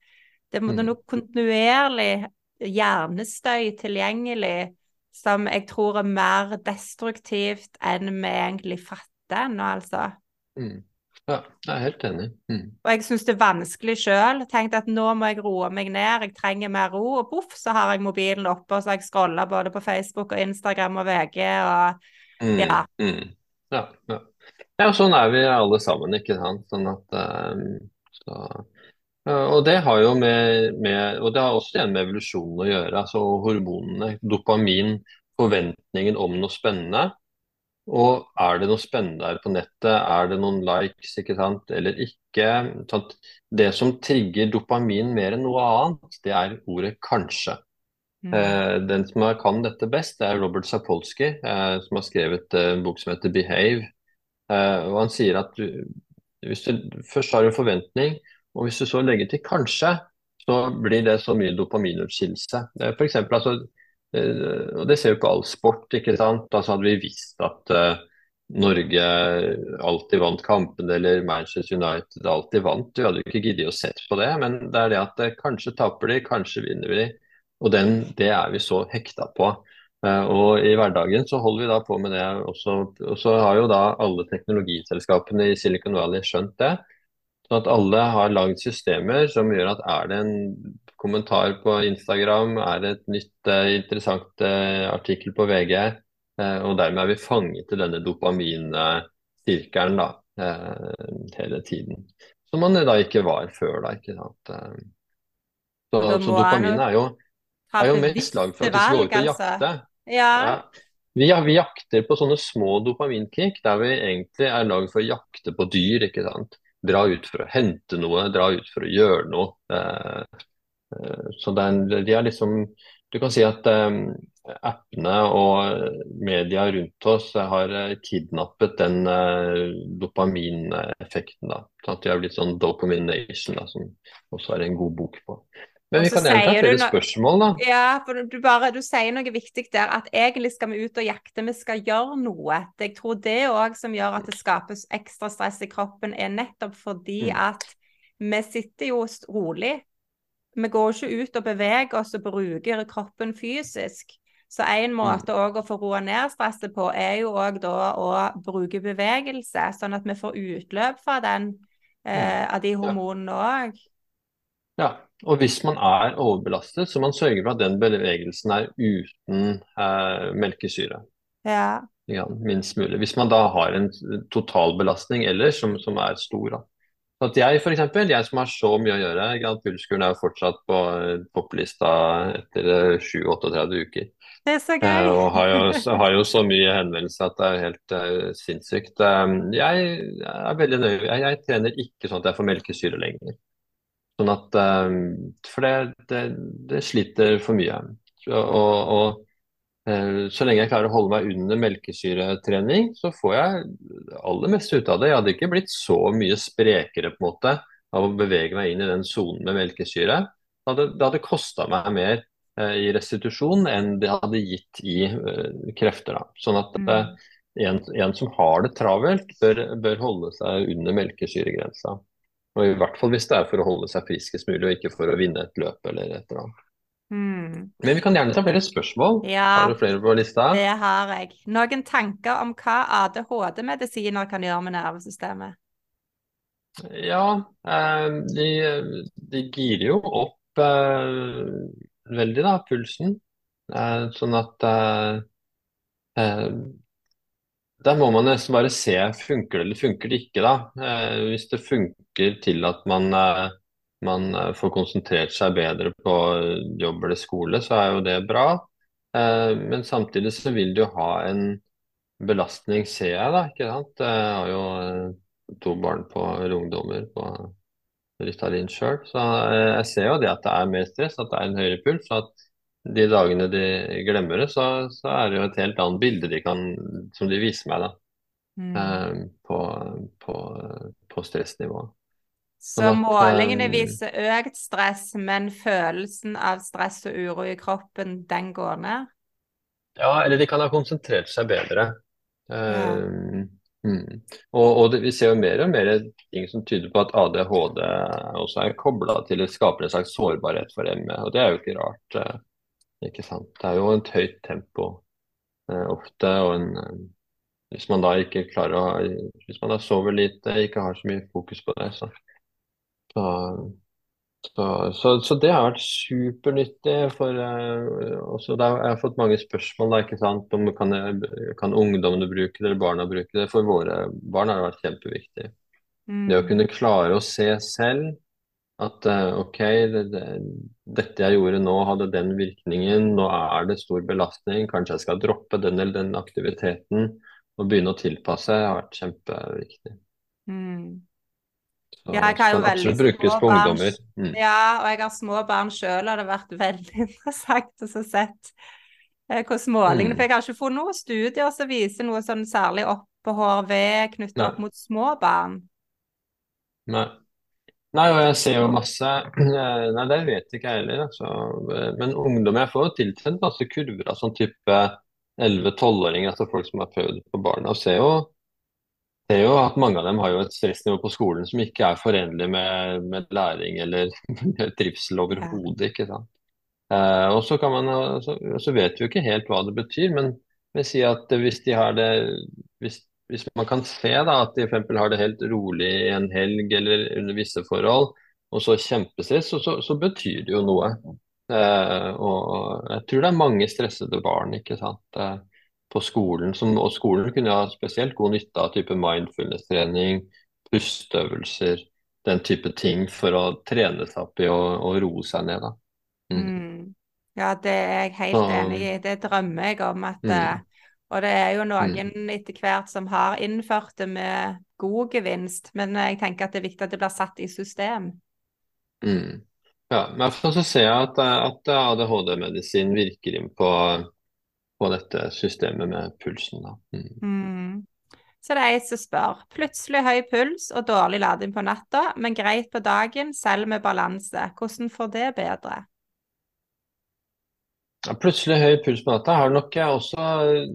det må mm. noe kontinuerlig hjernestøy tilgjengelig som jeg tror er mer destruktivt enn vi egentlig fatter ennå, altså. Mm. Ja, jeg er helt enig. Mm. Og jeg syns det er vanskelig sjøl. Tenkte at nå må jeg roe meg ned, jeg trenger mer ro. Og poff, så har jeg mobilen oppe, og så har jeg scrolla både på Facebook og Instagram og VG og mm, ja. Mm. Ja, ja. ja, sånn er vi alle sammen, ikke sant. Sånn at um, så, og det har jo med, med, Og det har også igjen med evolusjonen å gjøre. altså Hormonene, dopamin, forventningen om noe spennende. Og er det noe spennende her på nettet, er det noen likes ikke sant, eller ikke? Sant? Det som trigger dopamin mer enn noe annet, det er ordet 'kanskje'. Mm. Eh, den som kan dette best, det er Robert Sapolsky, eh, som har skrevet eh, en bok som heter 'Behave'. Eh, og Han sier at du, hvis du først har en forventning, og hvis du så legger til 'kanskje', så blir det så mye dopaminutskillelse. Eh, for eksempel, altså, og det ser vi på all sport. ikke sant? Altså Hadde vi visst at uh, Norge alltid vant kampen, eller Manchester United alltid vant, vi hadde jo ikke giddet å sett på det. Men det er det at uh, kanskje taper de, kanskje vinner vi. Og den, det er vi så hekta på. Uh, og i hverdagen så holder vi da på med det også. Og så har jo da alle teknologiselskapene i Silicon Valley skjønt det. Sånn at alle har lagd systemer som gjør at er det en kommentar på Instagram, er det et nytt uh, interessant uh, artikkel på VG. Uh, og dermed er vi fanget i denne dopaminsirkelen da, hele tiden. Som man da ikke var før, da. ikke sant? Så, så dopamin er jo, er jo mest lag for at vi skal gå ut og altså. jakte. Ja. ja. Vi, vi, jakter på sånne små dopaminkick der vi egentlig er lagd for å jakte på dyr. ikke sant? Dra ut for å hente noe, dra ut for å gjøre noe. Eh, Eh, så den, de er liksom Du kan si at um, appene og media rundt oss har eh, kidnappet den dopamineffekten. da, sånn at De har blitt sånn dopamination, da, som også er en god bok på. Men vi kan gjerne ta flere spørsmål, da. Ja, for du, bare, du sier noe viktig der. At egentlig skal vi ut og jakte, vi skal gjøre noe. Jeg tror det òg som gjør at det skapes ekstra stress i kroppen, er nettopp fordi mm. at vi sitter jo rolig vi går ikke ut og beveger oss og bruker kroppen fysisk. Så en mm. måte å få roa ned stresset på, er jo òg da å bruke bevegelse, sånn at vi får utløp fra den, eh, av de hormonene òg. Ja, og hvis man er overbelastet, så man sørger for at den bevegelsen er uten eh, melkesyre. Ja. ja. Minst mulig. Hvis man da har en totalbelastning ellers som, som er stor. da. At jeg for eksempel, jeg som har så mye å gjøre, Grand Pulskuren er jo fortsatt på topplista etter 7-38 eh, uker. Det er så gøy. Uh, og har jo, har jo, så mye henvendelser at det er helt uh, sinnssykt. Um, jeg er veldig nøye. Jeg, jeg, trener ikke sånn at jeg får melkesyre lenger. Sånn at, um, for det, det, det, sliter for mye. Og, og Eh, så lenge jeg klarer å holde meg under melkesyretrening, så får jeg aller mest ut av det. Jeg hadde ikke blitt så mye sprekere på en måte av å bevege meg inn i den sonen med melkesyre. Det hadde, det hadde kosta meg mer eh, i restitusjon enn det hadde gitt i eh, krefter. Da. Sånn at mm. en, en, som har det travelt, bør, bør holde seg under melkesyregrensa. Og I hvert fall hvis det er for å holde seg friskest mulig, og ikke for å vinne et løp eller et eller annet. Mm. Men vi kan gjerne ta flere spørsmål. Ja, har du flere på lista? Det har jeg. Noen tanker om hva ADHD-medisiner kan gjøre med nervesystemet? Ja, eh, de, de girer jo opp eh, veldig, da, pulsen. Eh, sånn at der må man nesten bare se funker det eller funker det ikke. da. Eh, hvis det funker til at man, man får konsentrert seg bedre på jobb eller skole, så er jo det bra. men samtidig så vil du ha en belastning, ser jeg da. ikke sant? Jeg har jo to barn på ungdommer på Ritalin sjøl. Så eh, jeg ser jo det at det er mer stress, at det er en høyere puls. og at de dagene de glemmer det, så, så er det jo et helt annet bilde de kan, som de viser meg da, mm. eh, på, på, på stressnivået. Så at, målingene viser økt stress, men følelsen av stress og uro i kroppen, den går ned? Ja, eller de kan ha konsentrert seg bedre. Ja. Um, Mm. Og, og det, vi ser jo mer og mer ting som tyder på at ADHD også er kobla til det skaper en slags sårbarhet for ME, og det er jo ikke rart. Eh, ikke sant? Det er jo et høyt tempo eh, ofte, og en, eh, hvis man da ikke klarer å Hvis man da sover lite, ikke har så mye fokus på det, så, så så, så, så, det har vært supernyttig. for uh, også der, Jeg har fått mange spørsmål da, ikke sant, om kan, kan ungdommene bruke det eller barna bruke det. For våre barn har det vært kjempeviktig. Mm. Det å kunne klare å se selv at uh, OK, det, det, dette jeg gjorde nå hadde den virkningen, nå er det stor belastning, kanskje jeg skal droppe den eller den aktiviteten og begynne å tilpasse, har vært kjempeviktig. Mm. Ja, jeg har jo veldig små barn. Mm. Ja, og jeg har små barn sjøl, og det har vært veldig interessant å se eh, hvordan målingene mm. For jeg har ikke funnet noen studier som viser noe sånn særlig opp på HRV knyttet opp mot små barn. Nei. Nei, og jeg ser jo masse Nei, det vet ikke jeg heller, altså. Men ungdom Jeg får jo tilsendt masse kurver av sånn type 11-12-åringer, altså folk som har prøvd på barna, og ser jo det er jo at mange av dem har jo et stressnivå på skolen som ikke er forenlig med, med læring eller trivsel overhodet. ikke sant? Eh, og så, kan man, så, så vet vi jo ikke helt hva det betyr, men vi sier at hvis de har det hvis, hvis man kan se da, at de for har det helt rolig i en helg eller under visse forhold, og så kjempestress, så, så, så betyr det jo noe. Eh, og jeg tror det er mange stressede barn. ikke sant? Eh, på skolen. Som, og skolen kunne ha spesielt god nytte av type mindfulness-trening, pusteøvelser, den type ting for å trene seg opp i å, å roe seg ned. Mm. Mm. Ja, det er jeg helt så, enig i. Det drømmer jeg om at mm. Eh, og det er jo noen mm. etter hvert som har innført det med god gevinst, men jeg tenker at det er viktig at det blir satt i system. Mm. Ja, men så ser jeg at, at ADHD-medisin virker inn på på dette systemet med pulsen. Mm. Mm. Så det er ei som spør. Plutselig høy puls og dårlig lading på natta, men greit på dagen, selv med balanse. Hvordan får det bedre? Ja, plutselig høy puls på natta har nok jeg også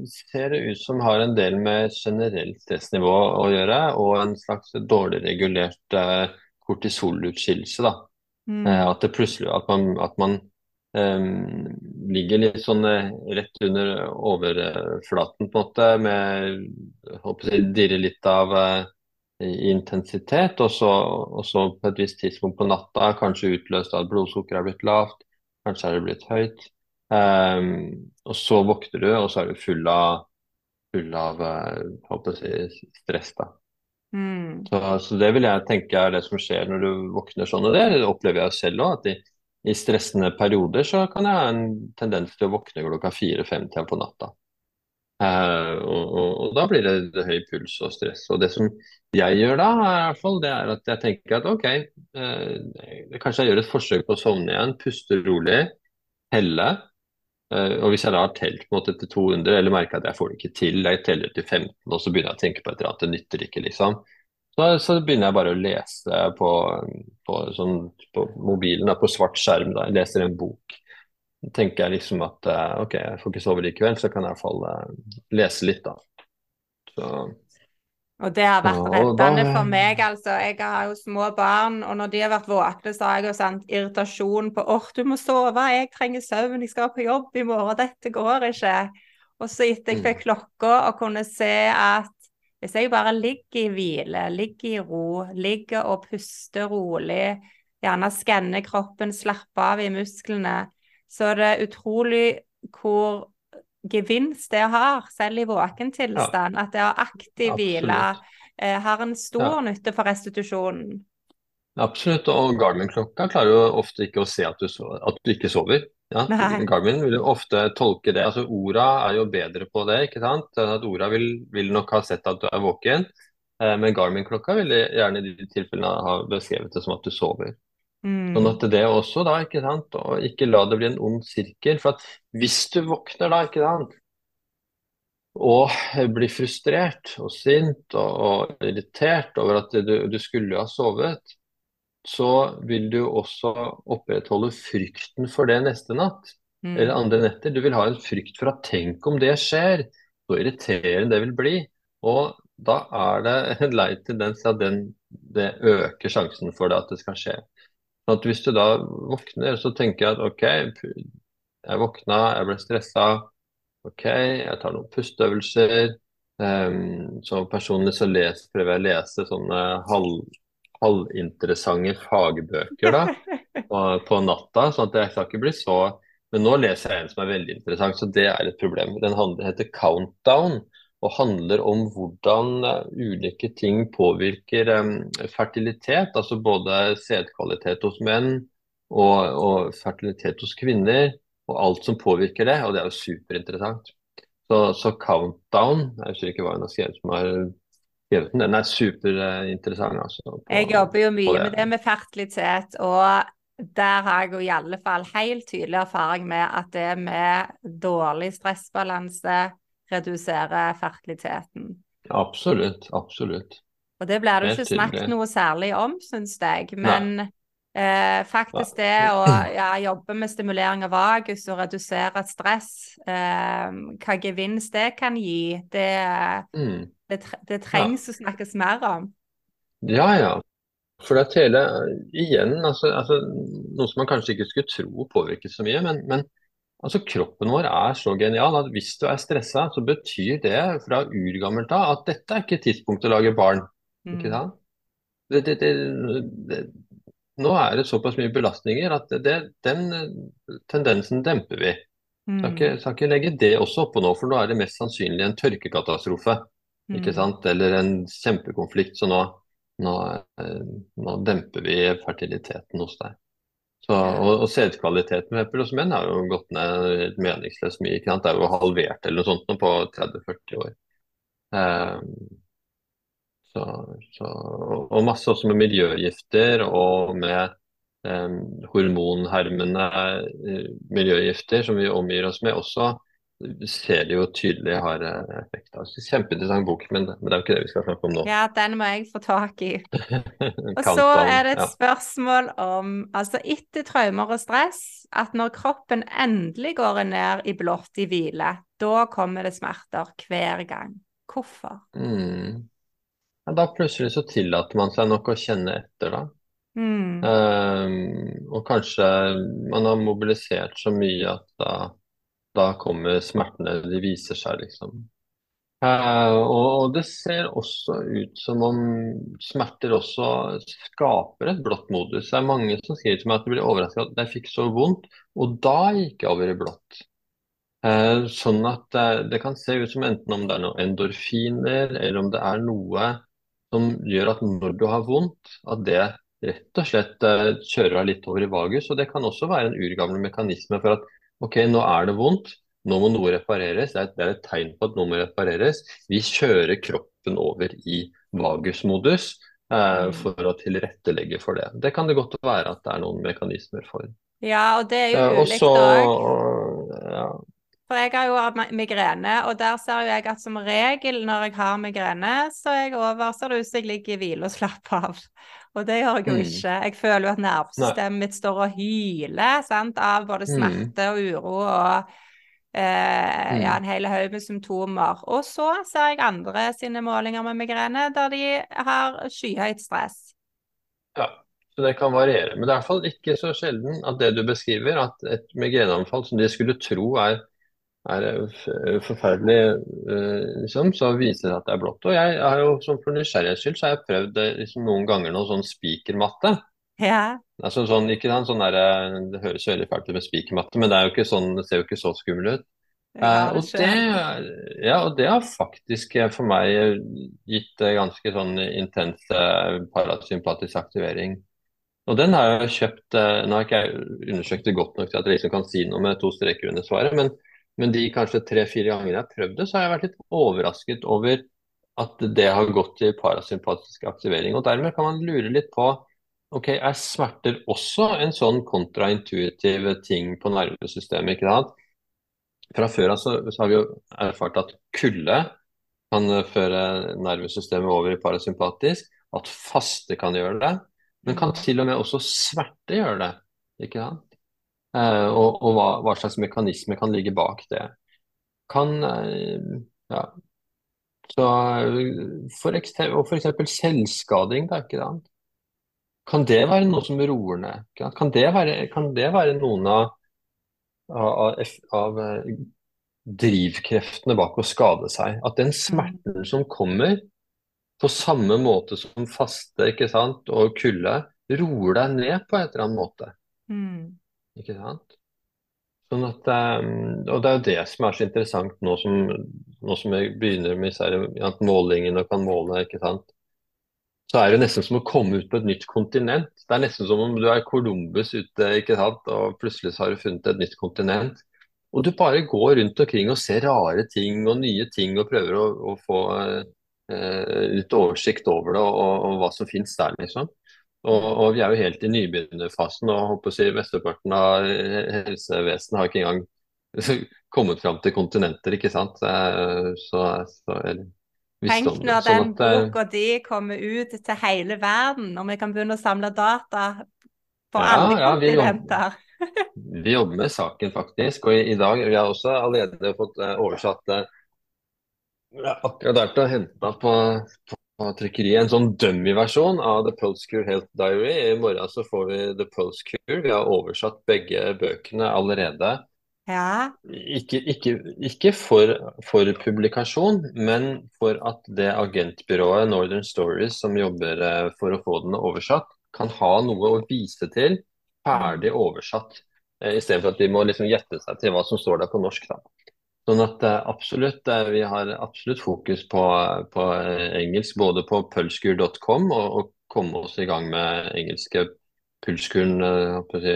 ser det ut som har en del med generelt stressnivå å gjøre, og en slags dårlig regulert eh, kortisolutskillelse. da. Mm. Eh, at det plutselig at man, at man Um, ligger litt sånn eh, rett under overflaten, på en måte, med håper jeg, dirrer litt av uh, intensitet. Og så, og så, på et visst tidspunkt på natta, kanskje utløst at blodsukkeret er blitt lavt, kanskje er det blitt høyt. Um, og så våkner du, og så er du full av, full av håper jeg, stress. da. Mm. Så, så, det vil jeg tenke er det som skjer når du våkner sånn. Og det opplever jeg selv òg. I stressende perioder så kan jeg ha en tendens til å våkne klokka fire-fem-tida på natta. Eh, og, og, og, da blir det, høy puls og stress. Og det som jeg gjør da, i hvert fall, det er at jeg tenker at OK, eh, kanskje jeg gjør et forsøk på å sovne igjen, puste rolig, helle. Eh, og hvis jeg da har telt på en måte til 200, eller merker at jeg får det ikke til, jeg teller til 15, og så begynner jeg å tenke på et eller annet, det nytter ikke, liksom så, så, begynner jeg bare å lese på, på, sånn, på mobilen, da, på svart skjerm. Da. Jeg leser en bok. Da tenker jeg liksom at eh, ok, jeg får ikke sove likevel, så kan jeg i hvert fall uh, lese litt, da. Så, og det har vært rettende for meg, altså. Jeg har jo små barn, og når de har vært våkne, så har jeg jo sendt irritasjon på åh, du må sove, jeg trenger søvn, jeg skal på jobb i morgen, dette går ikke. Og så etter jeg fikk mm. klokka og kunne se at hvis jeg bare ligger i hvile, ligger i ro, ligger og puster rolig, gjerne skanner kroppen, slapper av i musklene, Så det er utrolig hvor gevinst det har, selv i våken tilstand. Ja. At det er aktiv hvile eh, har en stor ja. nytte for restitusjonen. Absolutt, og Garmin-klokka klarer jo ofte ikke å se at du, at du ikke sover. Ja, Garmin vil jo ofte tolke det. altså Orda er jo bedre på det. ikke sant? At Orda vil, vil nok ha sett at du er våken, eh, men Garmin-klokka vil gjerne i de tilfellene ha beskrevet det som at du sover. Mm. Sånn at det også, da, ikke sant, og ikke la det bli en ond sirkel. For at hvis du våkner da, ikke sant, og blir frustrert og sint og, og irritert over at du, du skulle ha sovet, så vil du også opprettholde frykten for det neste natt. Mm. Eller andre netter. Du vil ha en frykt for at tenk om det skjer, så irriterende det vil bli. Og da er det en lei tendens til at den, det øker sjansen for det at det skal skje. At hvis du da våkner, så tenker jeg at OK, jeg våkna, jeg ble stressa. OK, jeg tar noen pusteøvelser. Um, så personlig så les, prøver jeg å lese sånne halv, halvinteressante fagbøker da, på, på, natta. sånn at jeg skal ikke bli så Men nå leser jeg en som er veldig interessant, så det er et problem. Den heter Countdown og handler om hvordan eh, ulike ting påvirker um, fertilitet. Altså både sædkvalitet hos menn og, og, fertilitet hos kvinner, og alt som påvirker det. Og det er jo superinteressant. Så, så Countdown, jeg husker ikke hva hun har skrevet som har den, er superinteressant. Altså, jeg jobber jo mye det. med det med fertilitet. og der har jeg jo i alle fall helt tydelig erfaring med at det med dårlig stressbalanse, reduserer fertiliteten. Absolutt, absolutt. Og det blir det ikke snakket noe særlig om, syns jeg. Men eh, faktisk det å ja, jobbe med stimulering av vagus og redusere stress, eh, hva gevinst det kan gi, det, mm. Det, det trengs ja. å snakkes mer om. Ja, ja. For det hele, igjen, altså, altså, noe som man kanskje ikke skulle tro påvirket så mye, men, men Altså Kroppen vår er så genial at hvis du er stressa, så betyr det fra urgammelt av at dette er ikke tidspunktet å lage barn. Mm. Ikke sant? Det, det, det, nå er det såpass mye belastninger at den tendensen demper vi. Mm. Skal, ikke, skal ikke legge det også oppå nå, for nå er det mest sannsynlig en tørkekatastrofe. Mm. Ikke sant? Eller en kjempekonflikt, så nå, nå, eh, nå demper vi fertiliteten hos deg. Så, og, og sædkvaliteten hos menn har jo gått ned meningsløst mye. Ikke sant? Det er jo halvert eller noe sånt på 30-40 år. Um, så, så, og masse også med miljøgifter og med um, hormonhermende miljøgifter som vi omgir oss med også ser det jo tydelig har eh, effekt. Altså, kjempeinteressant bok, men, men, det er jo ikke det vi skal snakke om nå. Ja, den må jeg få tak i. og så er det et ja. spørsmål om altså etter traumer og stress, at når kroppen endelig går ned i blått i hvile, da kommer det smerter hver gang. Hvorfor? Mm. Ja, da plutselig så tillater man seg nok å kjenne etter, da. Mm. Um, og kanskje man har mobilisert så mye at da da kommer smertene, de viser seg, liksom. Eh, og det ser også ut som om smerter også skaper et blått modus. Det er mange som skriver til meg at de blir overrasket at jeg fikk så vondt, og da gikk jeg over i blått. Eh, sånn at det, det, kan se ut som enten om det er noen endorfiner, eller om det er noe som gjør at når du har vondt, at det rett og slett eh, kjører deg litt over i vagus. Og det kan også være en urgammel mekanisme for at OK, nå er det vondt. Nå må noe repareres. Det er, det er et tegn på at noe må repareres. Vi kjører kroppen over i vagusmodus eh, mm. for å tilrettelegge for det. Det kan det godt være at det er noen mekanismer for. Ja, og det er jo eh, ulikt òg. Ja. For jeg har jo migrene, og der ser jeg at som regel når jeg har migrene, så er jeg over, ser det ut som jeg ligger i hvile og slapper av. Og det gjør jeg jo mm. ikke. Jeg føler jo at nervesystemet mitt står og hyler sant? av både mm. smerte og uro og eh, ja, en hel haug med symptomer. Og så ser jeg andre sine målinger med migrene der de har skyhøyt stress. Ja, så det kan variere. Men det er i hvert fall ikke så sjelden at det du beskriver, at et migreneanfall som de skulle tro er er eh, forferdelig, eh, liksom, så viser det at det er blått. Og jeg har jo, som for nysgjerrighets skyld, så har jeg prøvd liksom, noen ganger noe sånn spikermatte. Ja. Altså sånn, ikke sant, sånn der, Det høres veldig fælt ut med spikermatte, men det, er jo ikke sånn, det ser jo ikke så skummelt ut. Ja, eh, og, det, ja, og det har faktisk eh, for meg gitt eh, ganske sånn intens parasympatisk aktivering. Og den har jeg kjøpt Nå har ikke jeg undersøkt det godt nok til at jeg liksom kan si noe med to streker under svaret, men, men de kanskje tre-fire gangene jeg har prøvd det, så har jeg vært litt overrasket over at det har gått til parasympatisk aktivering. Og dermed kan man lure litt på ok, er smerter også en sånn kontraintuitiv ting på nervesystemet. ikke sant? Fra før av så, så, har vi jo erfart at kulde kan føre nervesystemet over i parasympatisk. At faste kan gjøre det. Men kan til og med også smerte gjøre det. ikke sant? Eh, og, og hva, hva, slags mekanisme kan ligge bak det. Kan eh, ja, så for, og f.eks. selvskading, da, ikke sant? Kan det være noe som roer ned? Kan det være, kan det være noen av av, av eh, drivkreftene bak å skade seg. At den smerten som kommer, på samme måte som faste ikke sant, og kulde, roer deg ned på et eller annet måte. Mm. Ikke sant? Sånn at, um, og Det er jo det som er så interessant nå som, nå som jeg begynner med at målingen og kan måle. ikke sant? så er det nesten som å komme ut på et nytt kontinent. Det er nesten som om du er Columbus ute, ikke sant, og plutselig har du funnet et nytt kontinent. Og du bare går rundt omkring og ser rare ting og nye ting og prøver å, å få eh, litt oversikt over det og, og hva som finnes der, liksom. Og, og, vi er jo helt i nybegynnerfasen, og håper å si mesteparten av helsevesenet har ikke engang kommet fram til kontinenter, ikke sant. Eh, så, så, eller, Tenk når sånn den eh, boka di kommer ut til hele verden, og vi kan begynne å samle data på ja, alle ja, kontinenter. Vi, vi jobber med saken, faktisk. Og i, i dag vi har også allerede fått uh, oversatt uh, akkurat der til å hente på, på, på trykkeriet en sånn dummy-versjon av The Pulse Cure Health Diary. I morgen så får vi The Pulse Cure. Vi har oversatt begge bøkene allerede. Ja. Ikke, ikke, ikke for, for, publikasjon, men for at det agentbyrået Northern Stories som jobber eh, for å få den oversatt, kan ha noe å vise til ferdig oversatt. Eh, Istedenfor at de må liksom gjette seg til hva som står der på norsk. Da. Sånn at eh, absolutt, Vi har absolutt fokus på, på engelsk, både på pulskur.com og, og komme oss i gang med engelske pulskuren. Si,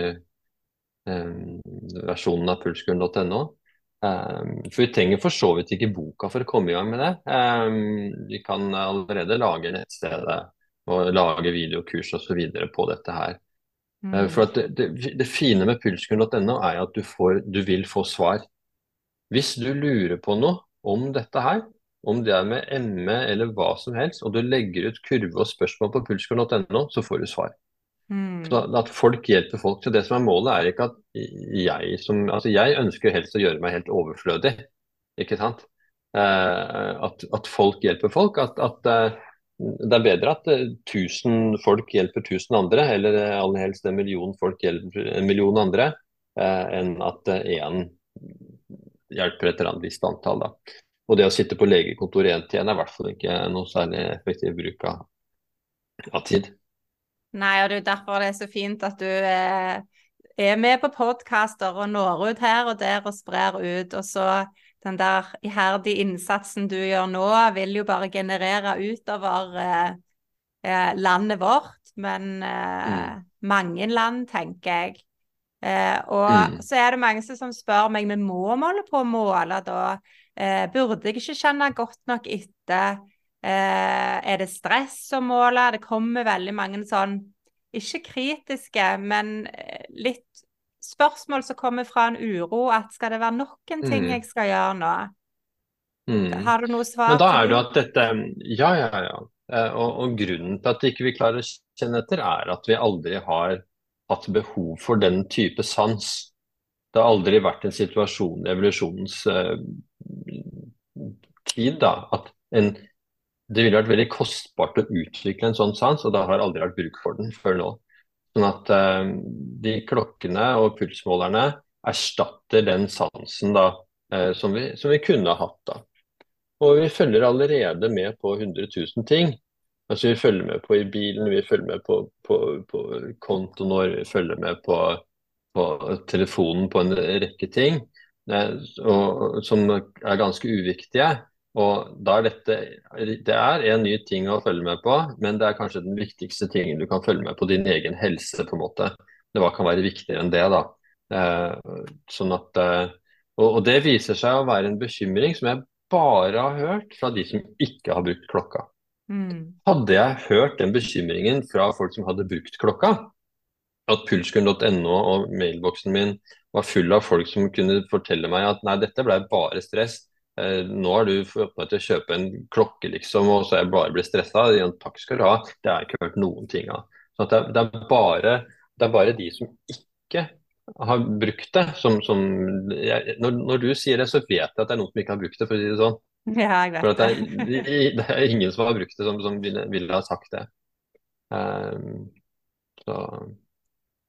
versjonen av pulskuren.no. For vi trenger for så vidt ikke boka for å komme i gang med det. Vi kan allerede lage nettstedet og lage videokurs osv. på dette her. Mm. For det, det, det, fine med pulskuren.no er at du, får, du vil få svar. Hvis du lurer på noe om dette her, om det er med ME eller hva som helst, og du legger ut kurve og spørsmål på pulskuren.no, så får du svar. Mm. At folk hjelper folk. Så det som er målet, er ikke at jeg som Altså, jeg ønsker helst å gjøre meg helt overflødig, ikke sant. Eh, at, at, folk hjelper folk. At, at eh, det er bedre at eh, tusen folk hjelper tusen andre, eller eh, aller helst en million folk hjelper en million andre, eh, enn at én hjelper et eller annet visst antall. da. Og det å sitte på legekontoret én til én er i hvert fall ikke noe særlig effektiv bruk av, av tid. Nei, og det er derfor det er så fint at du eh, er med på podkaster og når ut her og der og sprer ut. Og så den der iherdige innsatsen du gjør nå, vil jo bare generere utover eh, eh landet vårt. Men eh, mm. mange land, tenker jeg. Eh, og mm. så er det mange som spør meg vi må holde på å måle da. Eh, burde jeg ikke kjenne godt nok etter? Eh, er det stress å måle? Det kommer veldig mange sånn, ikke kritiske, men eh, litt spørsmål som kommer fra en uro. At skal det være noen ting mm. jeg skal gjøre nå? Mm. Har du noe svar? Men da er det at dette Ja, ja, ja. Eh, og, og, grunnen til at ikke vi ikke klarer å kjenne etter, er at vi aldri har hatt behov for den type sans. Det har aldri vært en situasjon i evolusjonens uh, tid da, at en det ville vært veldig kostbart å utvikle en sånn sans, og det har aldri vært bruk for den før nå. Sånn at uh, de klokkene og pulsmålerne erstatter den sansen da, uh, som, vi, som, vi, kunne hatt. da. Og vi følger allerede med på 100 000 ting. Altså Vi følger med på i bilen, vi følger med på, på, på kontoen vår, vi følger med på, på, telefonen på en rekke ting og, som er ganske uviktige. Og da er dette Det er en ny ting å følge med på, men det er kanskje den viktigste tingen du kan følge med på din egen helse, på en måte. Det kan være viktigere enn det, da. Eh, sånn at eh, og, det viser seg å være en bekymring som jeg bare har hørt fra de som ikke har brukt klokka. Mm. Hadde jeg hørt den bekymringen fra folk som hadde brukt klokka, at pulskuren.no og mailboksen min var full av folk som kunne fortelle meg at nei, dette ble bare stress. Eh, nå har du fått meg til å kjøpe en klokke, liksom, og så er jeg bare blitt stressa. Takk skal du ha. Det har jeg ikke hørt noen ting av. Så det, det, er bare, det, er bare, de som ikke har brukt det, som, som jeg, når, når, du sier det, så vet jeg at det er noen som ikke har brukt det, for å si det sånn. Ja, jeg vet for det. Er, det er ingen som har brukt det, som, som ville, ville, ha sagt det. Um, så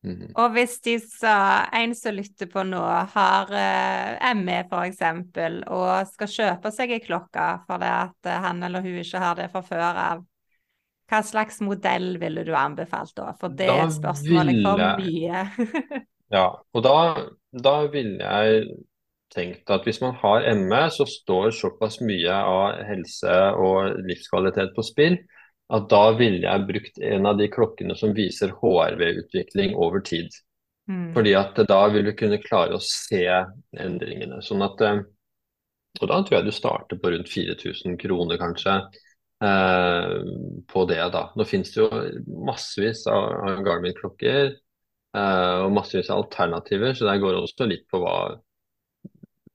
mm. Og hvis de sa, en som lytter på nå, har uh, ME f.eks. og skal kjøpe seg ei klokke fordi at uh, han eller hun ikke har det fra før av, hva slags modell ville du anbefalt da? For det er et spørsmål jeg får mye. Ja, og da, da ville jeg tenkt at hvis man har ME, så står såpass mye av helse og livskvalitet på spill at da ville jeg brukt en av de klokkene som viser HRV-utvikling over tid. Mm. Fordi at da vil du kunne klare å se endringene. Sånn at, eh, og da tror jeg du starter på rundt 4000 kroner, kanskje. Eh, på det da. Nå finnes det jo massevis av Garmin-klokker Uh, og massevis av alternativer, så der går også litt på hva,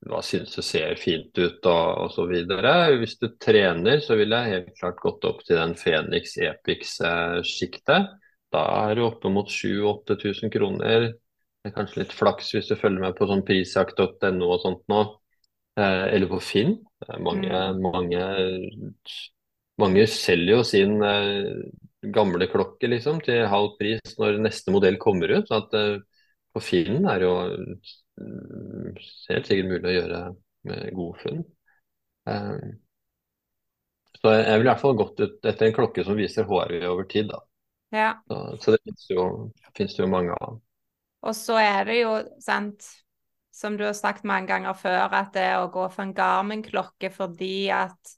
hva synes du ser fint ut og osv. Hvis du trener, så ville jeg helt klart gått opp til den Phoenix Epix-sjiktet. Da er du oppe mot 7000-8000 kroner. Det er kanskje litt flaks hvis du følger med på sånn prisjakt.no og sånt nå. Uh, eller på Finn. Mange, mm. mange, mange selger jo sin gamle klokke liksom, til halv pris når neste modell kommer ut. Så at på Finn er jo helt sikkert mulig å gjøre med gode funn. Um, så jeg, jeg vil i hvert fall gått ut etter en klokke som viser HRV over tid. da. Ja. Så, så, det finnes jo, jo mange av. Og så er det jo, sant, som du har sagt mange ganger før, at det å gå for en Garmin-klokke fordi at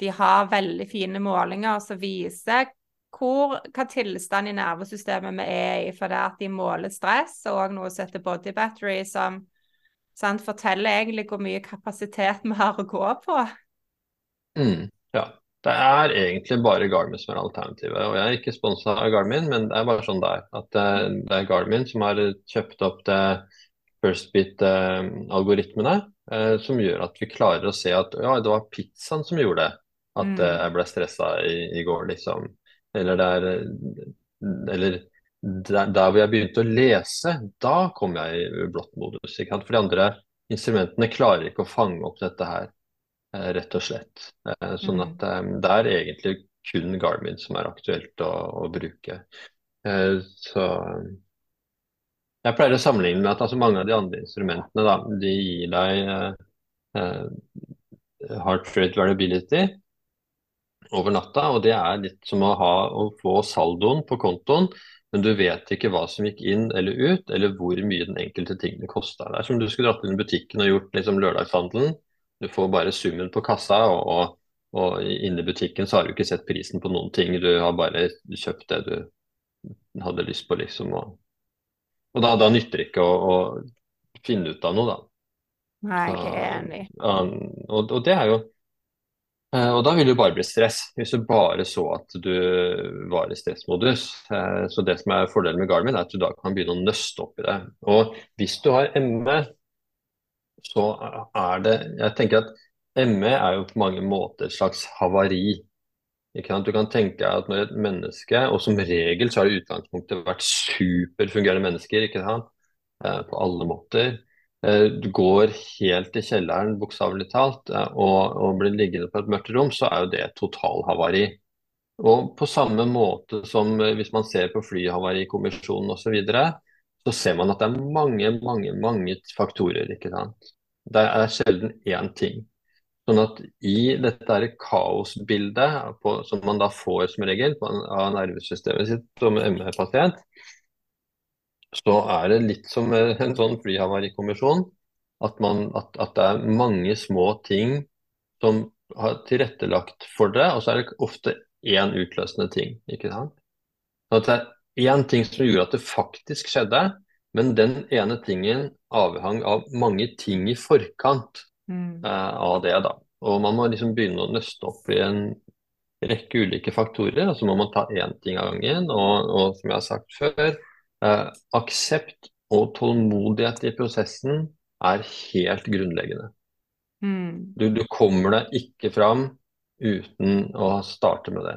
de har veldig fine målinger som viser hvor, hva tilstand i nervesystemet vi er i. For det at de måler stress og noe som heter body battery, som sant, forteller egentlig hvor mye kapasitet vi har å gå på. Mm, ja. Det er egentlig bare Garmin som er alternativet. Og jeg er ikke sponsa av Garmin, men det er bare sånn det er. At eh, det er Garmin som har kjøpt opp det First Bit-algoritmene, eh, som gjør at vi klarer å se at ja, det var pizzaen som gjorde det. At mm. jeg ble stressa i, i går, liksom. Eller der, eller der, der, hvor jeg begynte å lese, da kom jeg i blått modus. For de andre instrumentene klarer ikke å fange opp dette her, eh, rett og slett. Eh, sånn mm. at eh, det er egentlig kun Garmin som er aktuelt å, å bruke. Så jeg pleier å sammenligne med at altså, mange av de andre instrumentene da, de gir deg eh, heart rate variability, over natta. og Det er litt som å, ha, å få saldoen på kontoen, men du vet ikke hva som gikk inn eller ut, eller hvor mye den enkelte tingene kosta. Det er som du skulle dratt inn i butikken og gjort liksom, lørdagshandelen. Du får bare summen på kassa, og, og, og inne i butikken så har du ikke sett prisen på noen ting. Du har bare kjøpt det du hadde lyst på, liksom. Og, og da, da, nytter det ikke å, å, finne ut av noe, da. Nei, jeg er enig. Og, og det er jo og da vil det bare bli stress, hvis du bare så at du var i stressmodus. Eh, så det som er fordelen med Garmin, er at du da kan begynne å nøste opp i det. Og hvis du har ME, så er det Jeg tenker at ME er jo på mange måter et slags havari. Du kan tenke at når et menneske, og som regel så har det i utgangspunktet vært superfungerende mennesker, ikke sant? Eh, på alle måter Eh, du går helt i kjelleren, bokstavelig talt, eh, og, og, blir liggende på et mørkt rom, så er jo det totalhavari. Og på samme måte som eh, hvis man ser på flyhavarikommisjonen osv., så, videre, så ser man at det er mange, mange, mange faktorer. ikke sant? Det er sjelden én ting. Sånn at i dette kaosbildet som man da får som regel av nervesystemet sitt som ME-pasient, så er det litt som en sånn flyhavarikommisjon. At, at, at, det er mange små ting som har tilrettelagt for det, og så er det ofte én utløsende ting. ikke sant? Så det er én ting som gjorde at det faktisk skjedde, men den ene tingen avhang av mange ting i forkant mm. uh, av det. da. Og man må liksom begynne å nøste opp i en rekke ulike faktorer, og så må man ta én ting av gangen. Og, og, som jeg har sagt før, uh, aksept og tålmodighet i prosessen er helt grunnleggende. Mm. Du, du, kommer deg ikke fram uten å starte med det.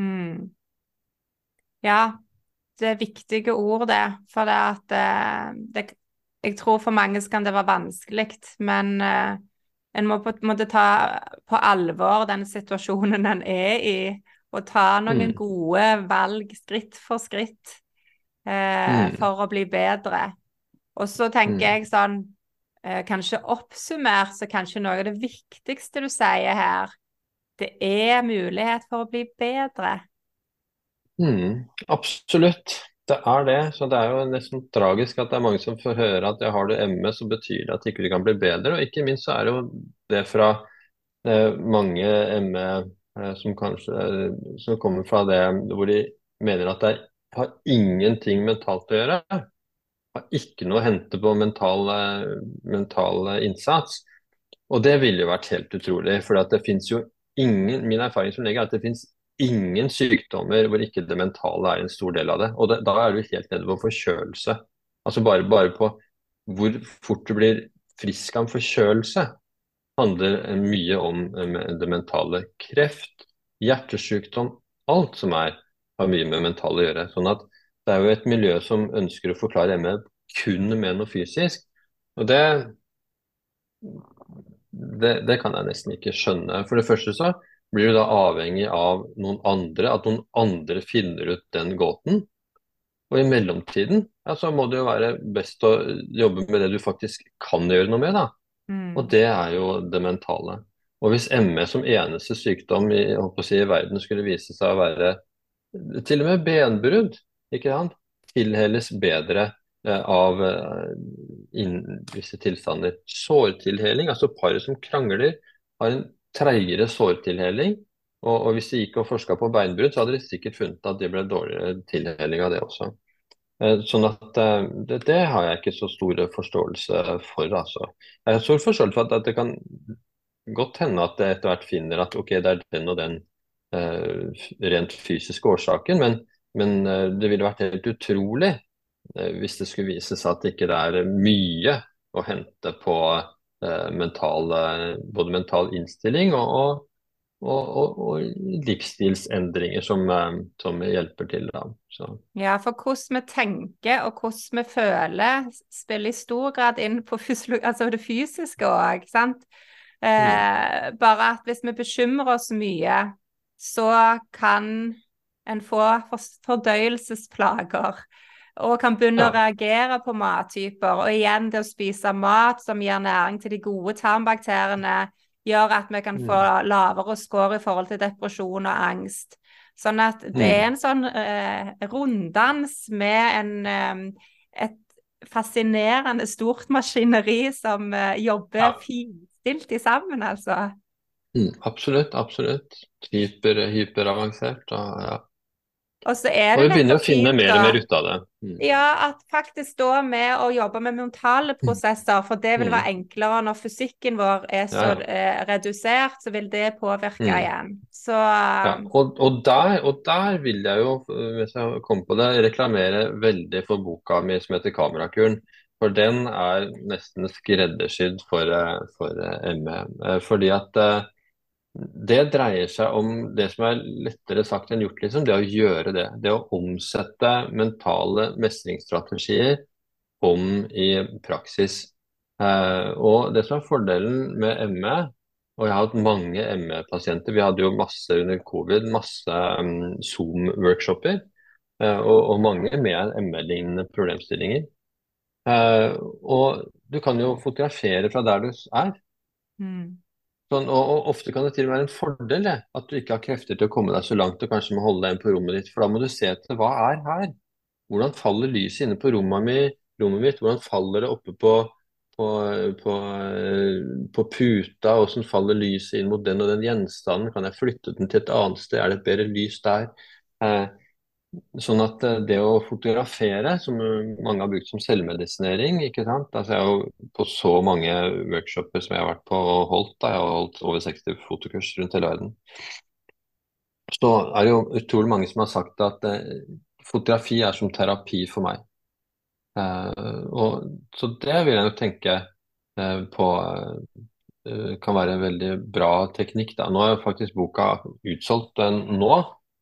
Mm. Ja, det er viktige ord, det. For det at eh, det, Jeg tror for mange kan det være vanskelig, men uh, en må på en måte ta på alvor den situasjonen en er i, og ta noen mm. gode valg skritt for skritt uh, mm. for å bli bedre. Og så tenker mm. jeg sånn Eh, kanskje oppsummert, så kanskje noe av det viktigste du sier her, det er mulighet for å bli bedre. Mm, absolutt, det er det. Så det er jo nesten tragisk at det er mange som får høre at jeg har du ME, så betyr det at ikke du kan bli bedre. Og ikke minst så er det jo det fra eh, mange ME eh, som kanskje eh, som kommer fra det hvor de mener at det har ingenting mentalt å gjøre har ikke noe å hente på mental, mental innsats. Og det ville jo vært helt utrolig. For det fins jo ingen Min erfaring som lege er at det finnes ingen sykdommer hvor ikke det mentale er en stor del av det. Og det, da er du helt nede på forkjølelse. Altså bare, bare på hvor fort du blir frisk av en forkjølelse, handler mye om det mentale. Kreft, hjertesykdom, alt som er, har mye med mental å gjøre. Sånn at det er jo et miljø som ønsker å forklare ME kun med noe fysisk. Og det, det, det, kan jeg nesten ikke skjønne. For det første så blir du da avhengig av noen andre, at noen andre finner ut den gåten. Og i mellomtiden ja, så må det jo være best å jobbe med det du faktisk kan gjøre noe med. da. Mm. Og det er jo det mentale. Og hvis ME som eneste sykdom i, si, i verden skulle vise seg å være til og med benbrudd, ikke sant? tilhelles bedre eh, av eh, visse tilstander. Sårtilheling, altså paret som krangler, har en treigere sårtilheling. Og, og, hvis de gikk og forska på beinbrudd, så hadde de sikkert funnet at det ble dårligere tilheling av det også. Eh, sånn at det, det, har jeg ikke så stor forståelse for, altså. Jeg har stor forståelse for at, det kan godt hende at det etter hvert finner at ok, det er den og den rent fysiske årsaken, men men eh, det ville vært helt utrolig eh, hvis det skulle vise seg at det ikke er mye å hente på eh, mental, både mental innstilling og, og, og, og livsstilsendringer som, som, hjelper til. Ja, for hvordan vi tenker og hvordan vi føler spiller i stor grad inn på altså det fysiske òg. Eh, bare at hvis vi bekymrer oss mye, så kan en få fordøyelsesplager og kan begynne ja. å reagere på mattyper. Og igjen, det å spise mat som gir næring til de gode tarmbakteriene, gjør at vi kan få mm. lavere score i forhold til depresjon og angst. Sånn at det mm. er en sånn eh, runddans med en, eh, et fascinerende stort maskineri som eh, jobber ja. finstilt sammen, altså. Mm, absolutt, absolutt. Hyper, hyperavansert. Og, ja. Og så er det og vi begynner å finne mer og mer ut av det. Mm. Ja, at faktisk da med å jobbe med mentale mm. prosesser, for det vil mm. være enklere når fysikken vår er så ja. eh, redusert, så vil det påvirke mm. igjen. Så ja. og, og, der, og, der, vil jeg jo, hvis jeg kommer på det, reklamere veldig for boka mi som heter 'Kamerakuren'. For den er nesten skreddersydd for, eh, for eh, ME. Eh, fordi at det dreier seg om det som er lettere sagt enn gjort, liksom. Det å gjøre det. Det å omsette mentale mestringsstrategier om i praksis. Eh, og det som er fordelen med ME, og jeg har hatt mange ME-pasienter, vi hadde jo masse under covid, masse um, Zoom-workshoper, eh, og, og, mange med ME-lignende problemstillinger. Eh, og du kan jo fotografere fra der du er. Mm. Sånn, og, og, ofte kan det til og med være en fordel det, at du ikke har krefter til å komme deg så langt og kanskje må holde deg inn på rommet ditt, for da må du se etter hva er her? Hvordan faller lyset inne på rommet, mi, rommet mitt? Hvordan faller det oppe på, på, på, på puta? Hvordan faller lyset inn mot den og den gjenstanden? Kan jeg flytte den til et annet sted? Er det et bedre lys der? Eh, Sånn at eh, det å fotografere, som mange har brukt som selvmedisinering ikke sant? Altså Jeg har jo på så mange workshoper som jeg har vært på og holdt, da. jeg har holdt over 60 fotokurs rundt hele verden. Så er det jo utrolig mange som har sagt at eh, fotografi er som terapi for meg. Eh, og, så det vil jeg nok tenke på kan være en veldig bra teknikk. Da. Nå er faktisk boka utsolgt nå.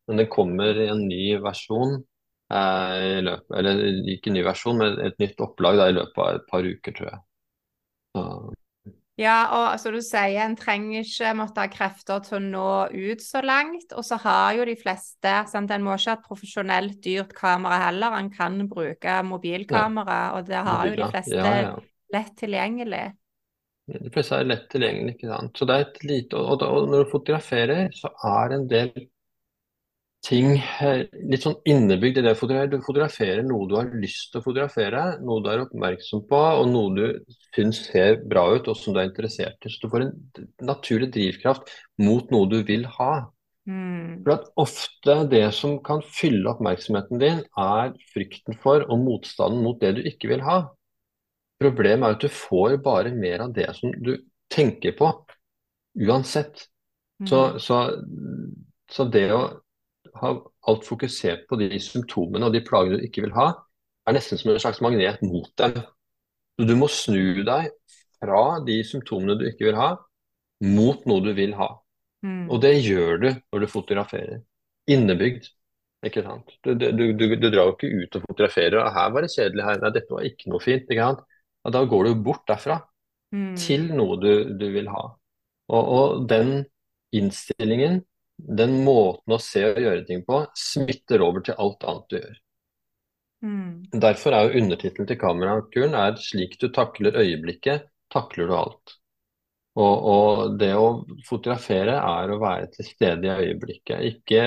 Men det kommer i en ny versjon, eh, løpet, eller ikke en ny versjon, men et nytt opplag da, i løpet av et par uker, tror jeg. Så. Ja, og altså, du sier en trenger ikke måtte ha krefter til å nå ut så langt. Og så har jo de fleste sant? En må ikke ha et profesjonelt dyrt kamera heller, en kan bruke mobilkamera, ja. og det har jo de fleste ja, ja. lett tilgjengelig. De fleste er lett tilgjengelig, ikke sant. Så det er et lite, og, og når du fotograferer, så er det en del ting eh, litt sånn innebygd i det du fotograferer. noe du har lyst til å fotografere, noe du er oppmerksom på, og noe du syns ser bra ut, og som du er interessert i. Så du får en naturlig drivkraft mot noe du vil ha. Mm. For at ofte det som kan fylle oppmerksomheten din, er frykten for og motstanden mot det du ikke vil ha. Problemet er at du får bare mer av det som du tenker på, uansett. Mm. Så, så, så det å har alt fokusert på de symptomene og de plagene du ikke vil ha, er nesten som en slags magnet mot dem. Så du må snu deg fra de symptomene du ikke vil ha, mot noe du vil ha. Mm. Og det gjør du når du fotograferer. Innebygd. Ikke sant? Du, du, du, du drar jo ikke ut og fotograferer og 'her var det kjedelig', her, nei, dette var ikke noe fint. ikke sant? Og da går du bort derfra mm. til noe du, vil ha. Og, og den innstillingen den måten å se og gjøre ting på smitter over til alt annet du gjør. Mm. Derfor er jo undertittelen til kamerakuren er 'Slik du takler øyeblikket, takler du alt'. Og, og, det å fotografere er å være til stede i øyeblikket. Ikke,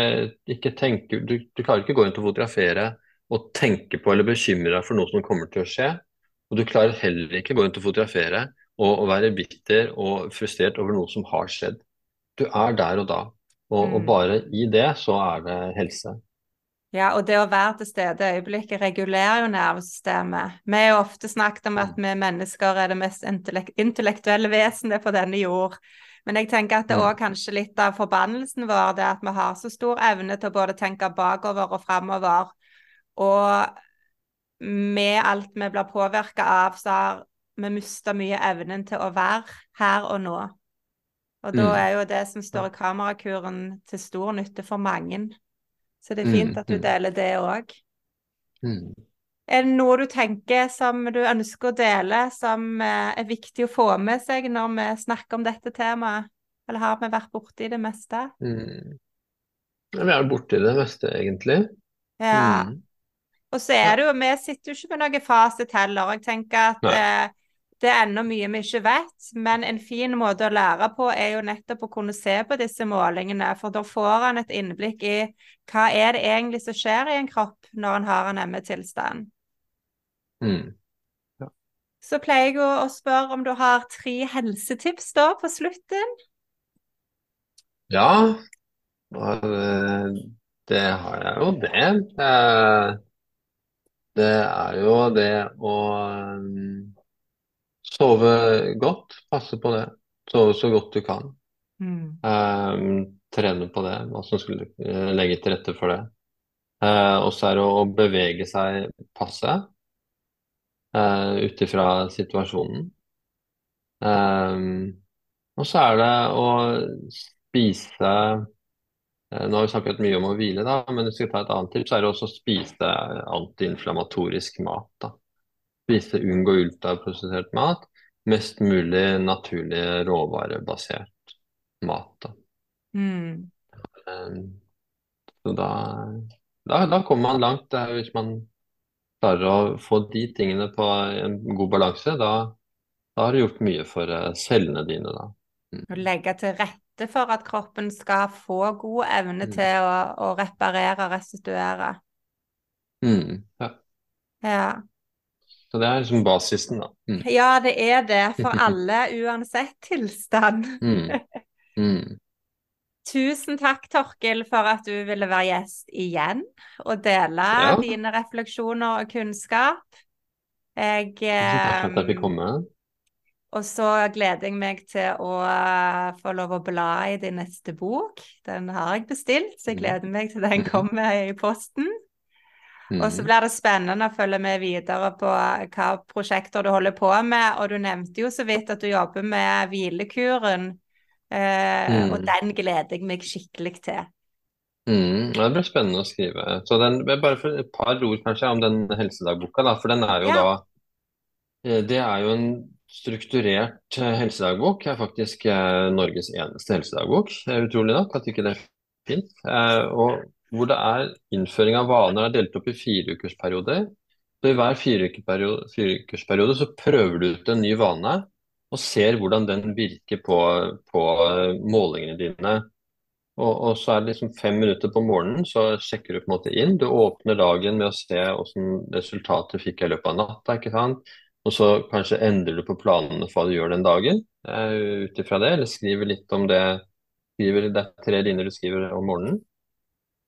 ikke tenke, du, du, klarer ikke å gå til å fotografere og tenke på eller bekymre deg for noe som kommer til å skje. Og du klarer heller ikke å gå til å fotografere og, og være bitter og frustrert over noe som har skjedd. Du er der og da. Og, og, mm. bare i det så er det helse. Ja, og det å være til stede i øyeblikket regulerer jo nervesystemet. Vi har jo ofte snakket om at vi mennesker er det mest intellektuelle vesenet på denne jord. Men jeg tenker at det òg kanskje litt av forbannelsen vår, det at vi har så stor evne til å både tenke bakover og framover. Og med alt vi blir påvirka av, så har vi mista mye evnen til å være her og nå. Og da mm. er jo det som står i kamerakuren til stor nytte for mange. Så det er fint mm, at du mm. deler det òg. Er det noe du tenker som du ønsker å dele, som eh, er viktig å få med seg når vi snakker om dette temaet? Eller har vi vært borti det meste? Mm. Vi er borti det meste, egentlig. Ja. Mm. Og så er det jo Vi sitter jo ikke med noe fasit heller. Jeg tenker at eh, det er ennå mye vi ikke vet, men en fin måte å lære på er jo nettopp å kunne se på disse målingene, for da får han et innblikk i hva er det egentlig som skjer i en kropp når en har en ME-tilstand. Mm. Ja. Så pleier jeg å spørre om du har tre helsetips da på slutten? Ja, det har jeg jo det. Eh, det er jo det å Sove godt, passe på det. Sove så godt du kan. Mm. Um, trene på det, hva som skulle uh, legge til rette for det. Uh, og så er det å bevege seg passe uh, ut ifra situasjonen. Um, og så er det å spise Nå har vi snakket mye om å hvile, da, men hvis vi skal ta et annet tips, så er det også å spise antiinflamatorisk mat. da spise, unngå ultraprosessert mat. Mest mulig naturlig råvarebasert mat. Mm. Um, så da, da, da, kommer man langt. Det er hvis man klarer å få de tingene på en god balanse, da, da har du gjort mye for uh, cellene dine. da. Mm. Å legge til rette for at kroppen skal få god evne mm. til å, å reparere og restituere. Mm. Ja. ja. Så det er liksom basisen, da. Mm. Ja, det er det for alle, uansett tilstand. Mm. Mm. Tusen takk, Torkil, for at du ville være gjest igjen og dele ja. dine refleksjoner og kunnskap. Jeg Tusen takk for at jeg fikk komme. Og så gleder jeg meg til å uh, få lov å bla i din neste bok. Den har jeg bestilt, så jeg mm. gleder meg til den kommer i posten. Mm. Og så blir det spennende å følge med videre på hva prosjekter du holder på med. Og du nevnte jo så vidt at du jobber med hvilekuren, eh, mm. og den gleder jeg meg skikkelig til. Mm, det blir spennende å skrive. Så den, bare for et par ord kanskje om den helsedagboka, da, for den er jo ja. da eh, Det er jo en strukturert eh, helsedagbok. Det er faktisk eh, Norges eneste helsedagbok, utrolig nok, at ikke det er fint. Og hvor det er innføring av vaner er delt opp i fireukersperioder. I hver fireukersperiode så prøver du ut en ny vane og ser hvordan den virker på, på målingene dine og, og, så er det liksom fem minutter på morgenen, så sjekker du på en måte inn. Du åpner dagen med å se hvordan resultatet fikk jeg i løpet av natta. ikke sant? Og så kanskje endrer du på planene for hva du gjør den dagen uh, ut ifra det, eller skriver litt om det. Skriver, det er tre linjer du skriver om morgenen.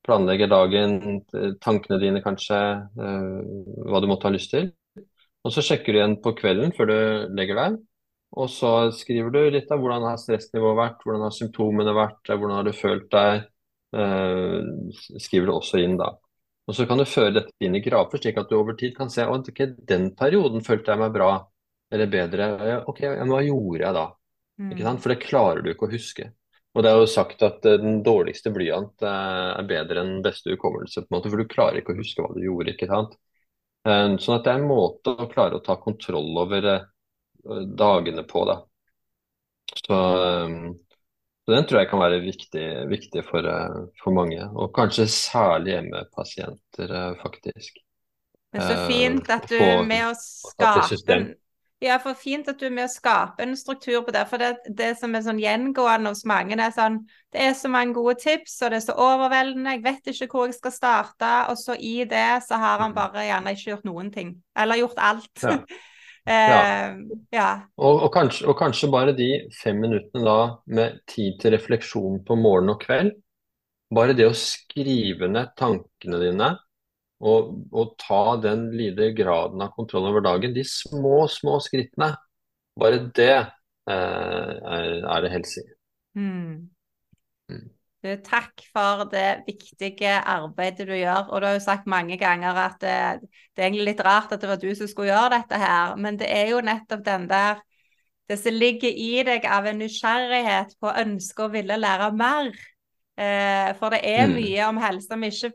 Planlegger dagen, tankene dine kanskje, uh, hva du måtte ha lyst til. Og så sjekker du igjen på kvelden før du legger deg. Og så skriver du litt av hvordan har stressnivået vært, hvordan har symptomene vært, hvordan har du følt deg. Eh, skriver du også inn da. Og Så kan du føre dette inn i grafer, slik at du over tid kan se at okay, den perioden følte jeg meg bra eller bedre. Ok, hva gjorde jeg da? Mm. Ikke sant? For det klarer du ikke å huske. Og det er jo sagt at uh, den dårligste blyant uh, er bedre enn beste hukommelse, på en måte, for du klarer ikke å huske hva du gjorde. ikke sant? Uh, sånn at det er en måte å klare å ta kontroll over dagene på. Da. Så, så, den tror jeg kan være viktig, viktig for, for, mange, og kanskje særlig hjemmepasienter, faktisk. Men så fint at du er med å skape ja, for fint at du er med å skape en struktur på det. For det, det som er sånn gjengående hos mange, er sånn Det er så mange gode tips, og det er så overveldende. Jeg vet ikke hvor jeg skal starte. Og så i det så har han mm. bare gjerne ikke gjort noen ting. Eller gjort alt. Ja. Ja. Uh, ja. Og, og, kanskje, og, kanskje, bare de fem minuttene da med tid til refleksjon på morgen og kveld. Bare det å skrive ned tankene dine og, og ta den lille graden av kontroll over dagen, de små, små skrittene, bare det eh, er, det helse i. Mm. Mm. Du, takk for det viktige arbeidet du gjør. Og du har jo sagt mange ganger at det, det, er egentlig litt rart at det var du som skulle gjøre dette her, men det er jo nettopp den der Det som ligger i deg av en nysgjerrighet på å ønske å ville lære mer. Eh, for det er mm. mye om helse vi ikke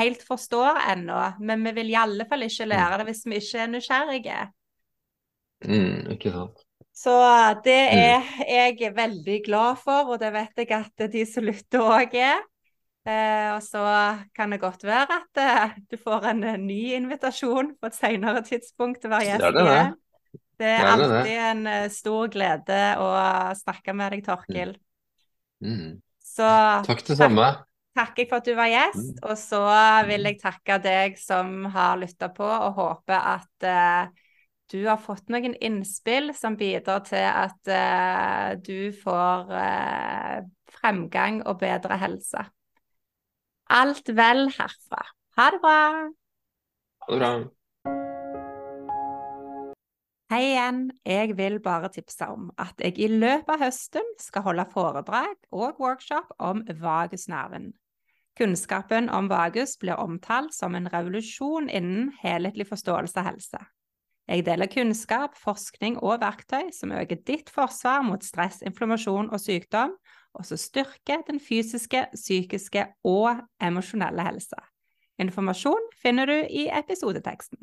helt forstår ennå, men vi vil i alle fall ikke lære det hvis vi ikke er nysgjerrige. Mm, ikke sant. Så det mm. er jeg veldig glad for, og det vet jeg at de som lytter òg er. Eh, og så kan det godt være at eh, du får en uh, ny invitasjon på et senere tidspunkt til å være gjest igjen. Det er alltid en uh, stor glede å snakke med deg, Torkil. Mm. Mm. Så Takk det samme. Takker for at du var gjest, mm. og så vil jeg takke deg som har lytta på, og håper at uh, du har fått noen innspill som bidrar til at uh, du får uh, fremgang og bedre helse. Alt vel herfra. Ha det bra. Ha det bra. Hei igjen. Jeg vil bare tipse om at jeg i løpet av høsten skal holde foredrag og workshop om vagusnerven. Kunnskapen om vagus blir omtalt som en revolusjon innen helhetlig forståelse av helse. Jeg deler kunnskap, forskning og verktøy som øker ditt forsvar mot stress, inflammasjon og sykdom, og som styrker den fysiske, psykiske og emosjonelle helsa. Informasjon finner du i episodeteksten.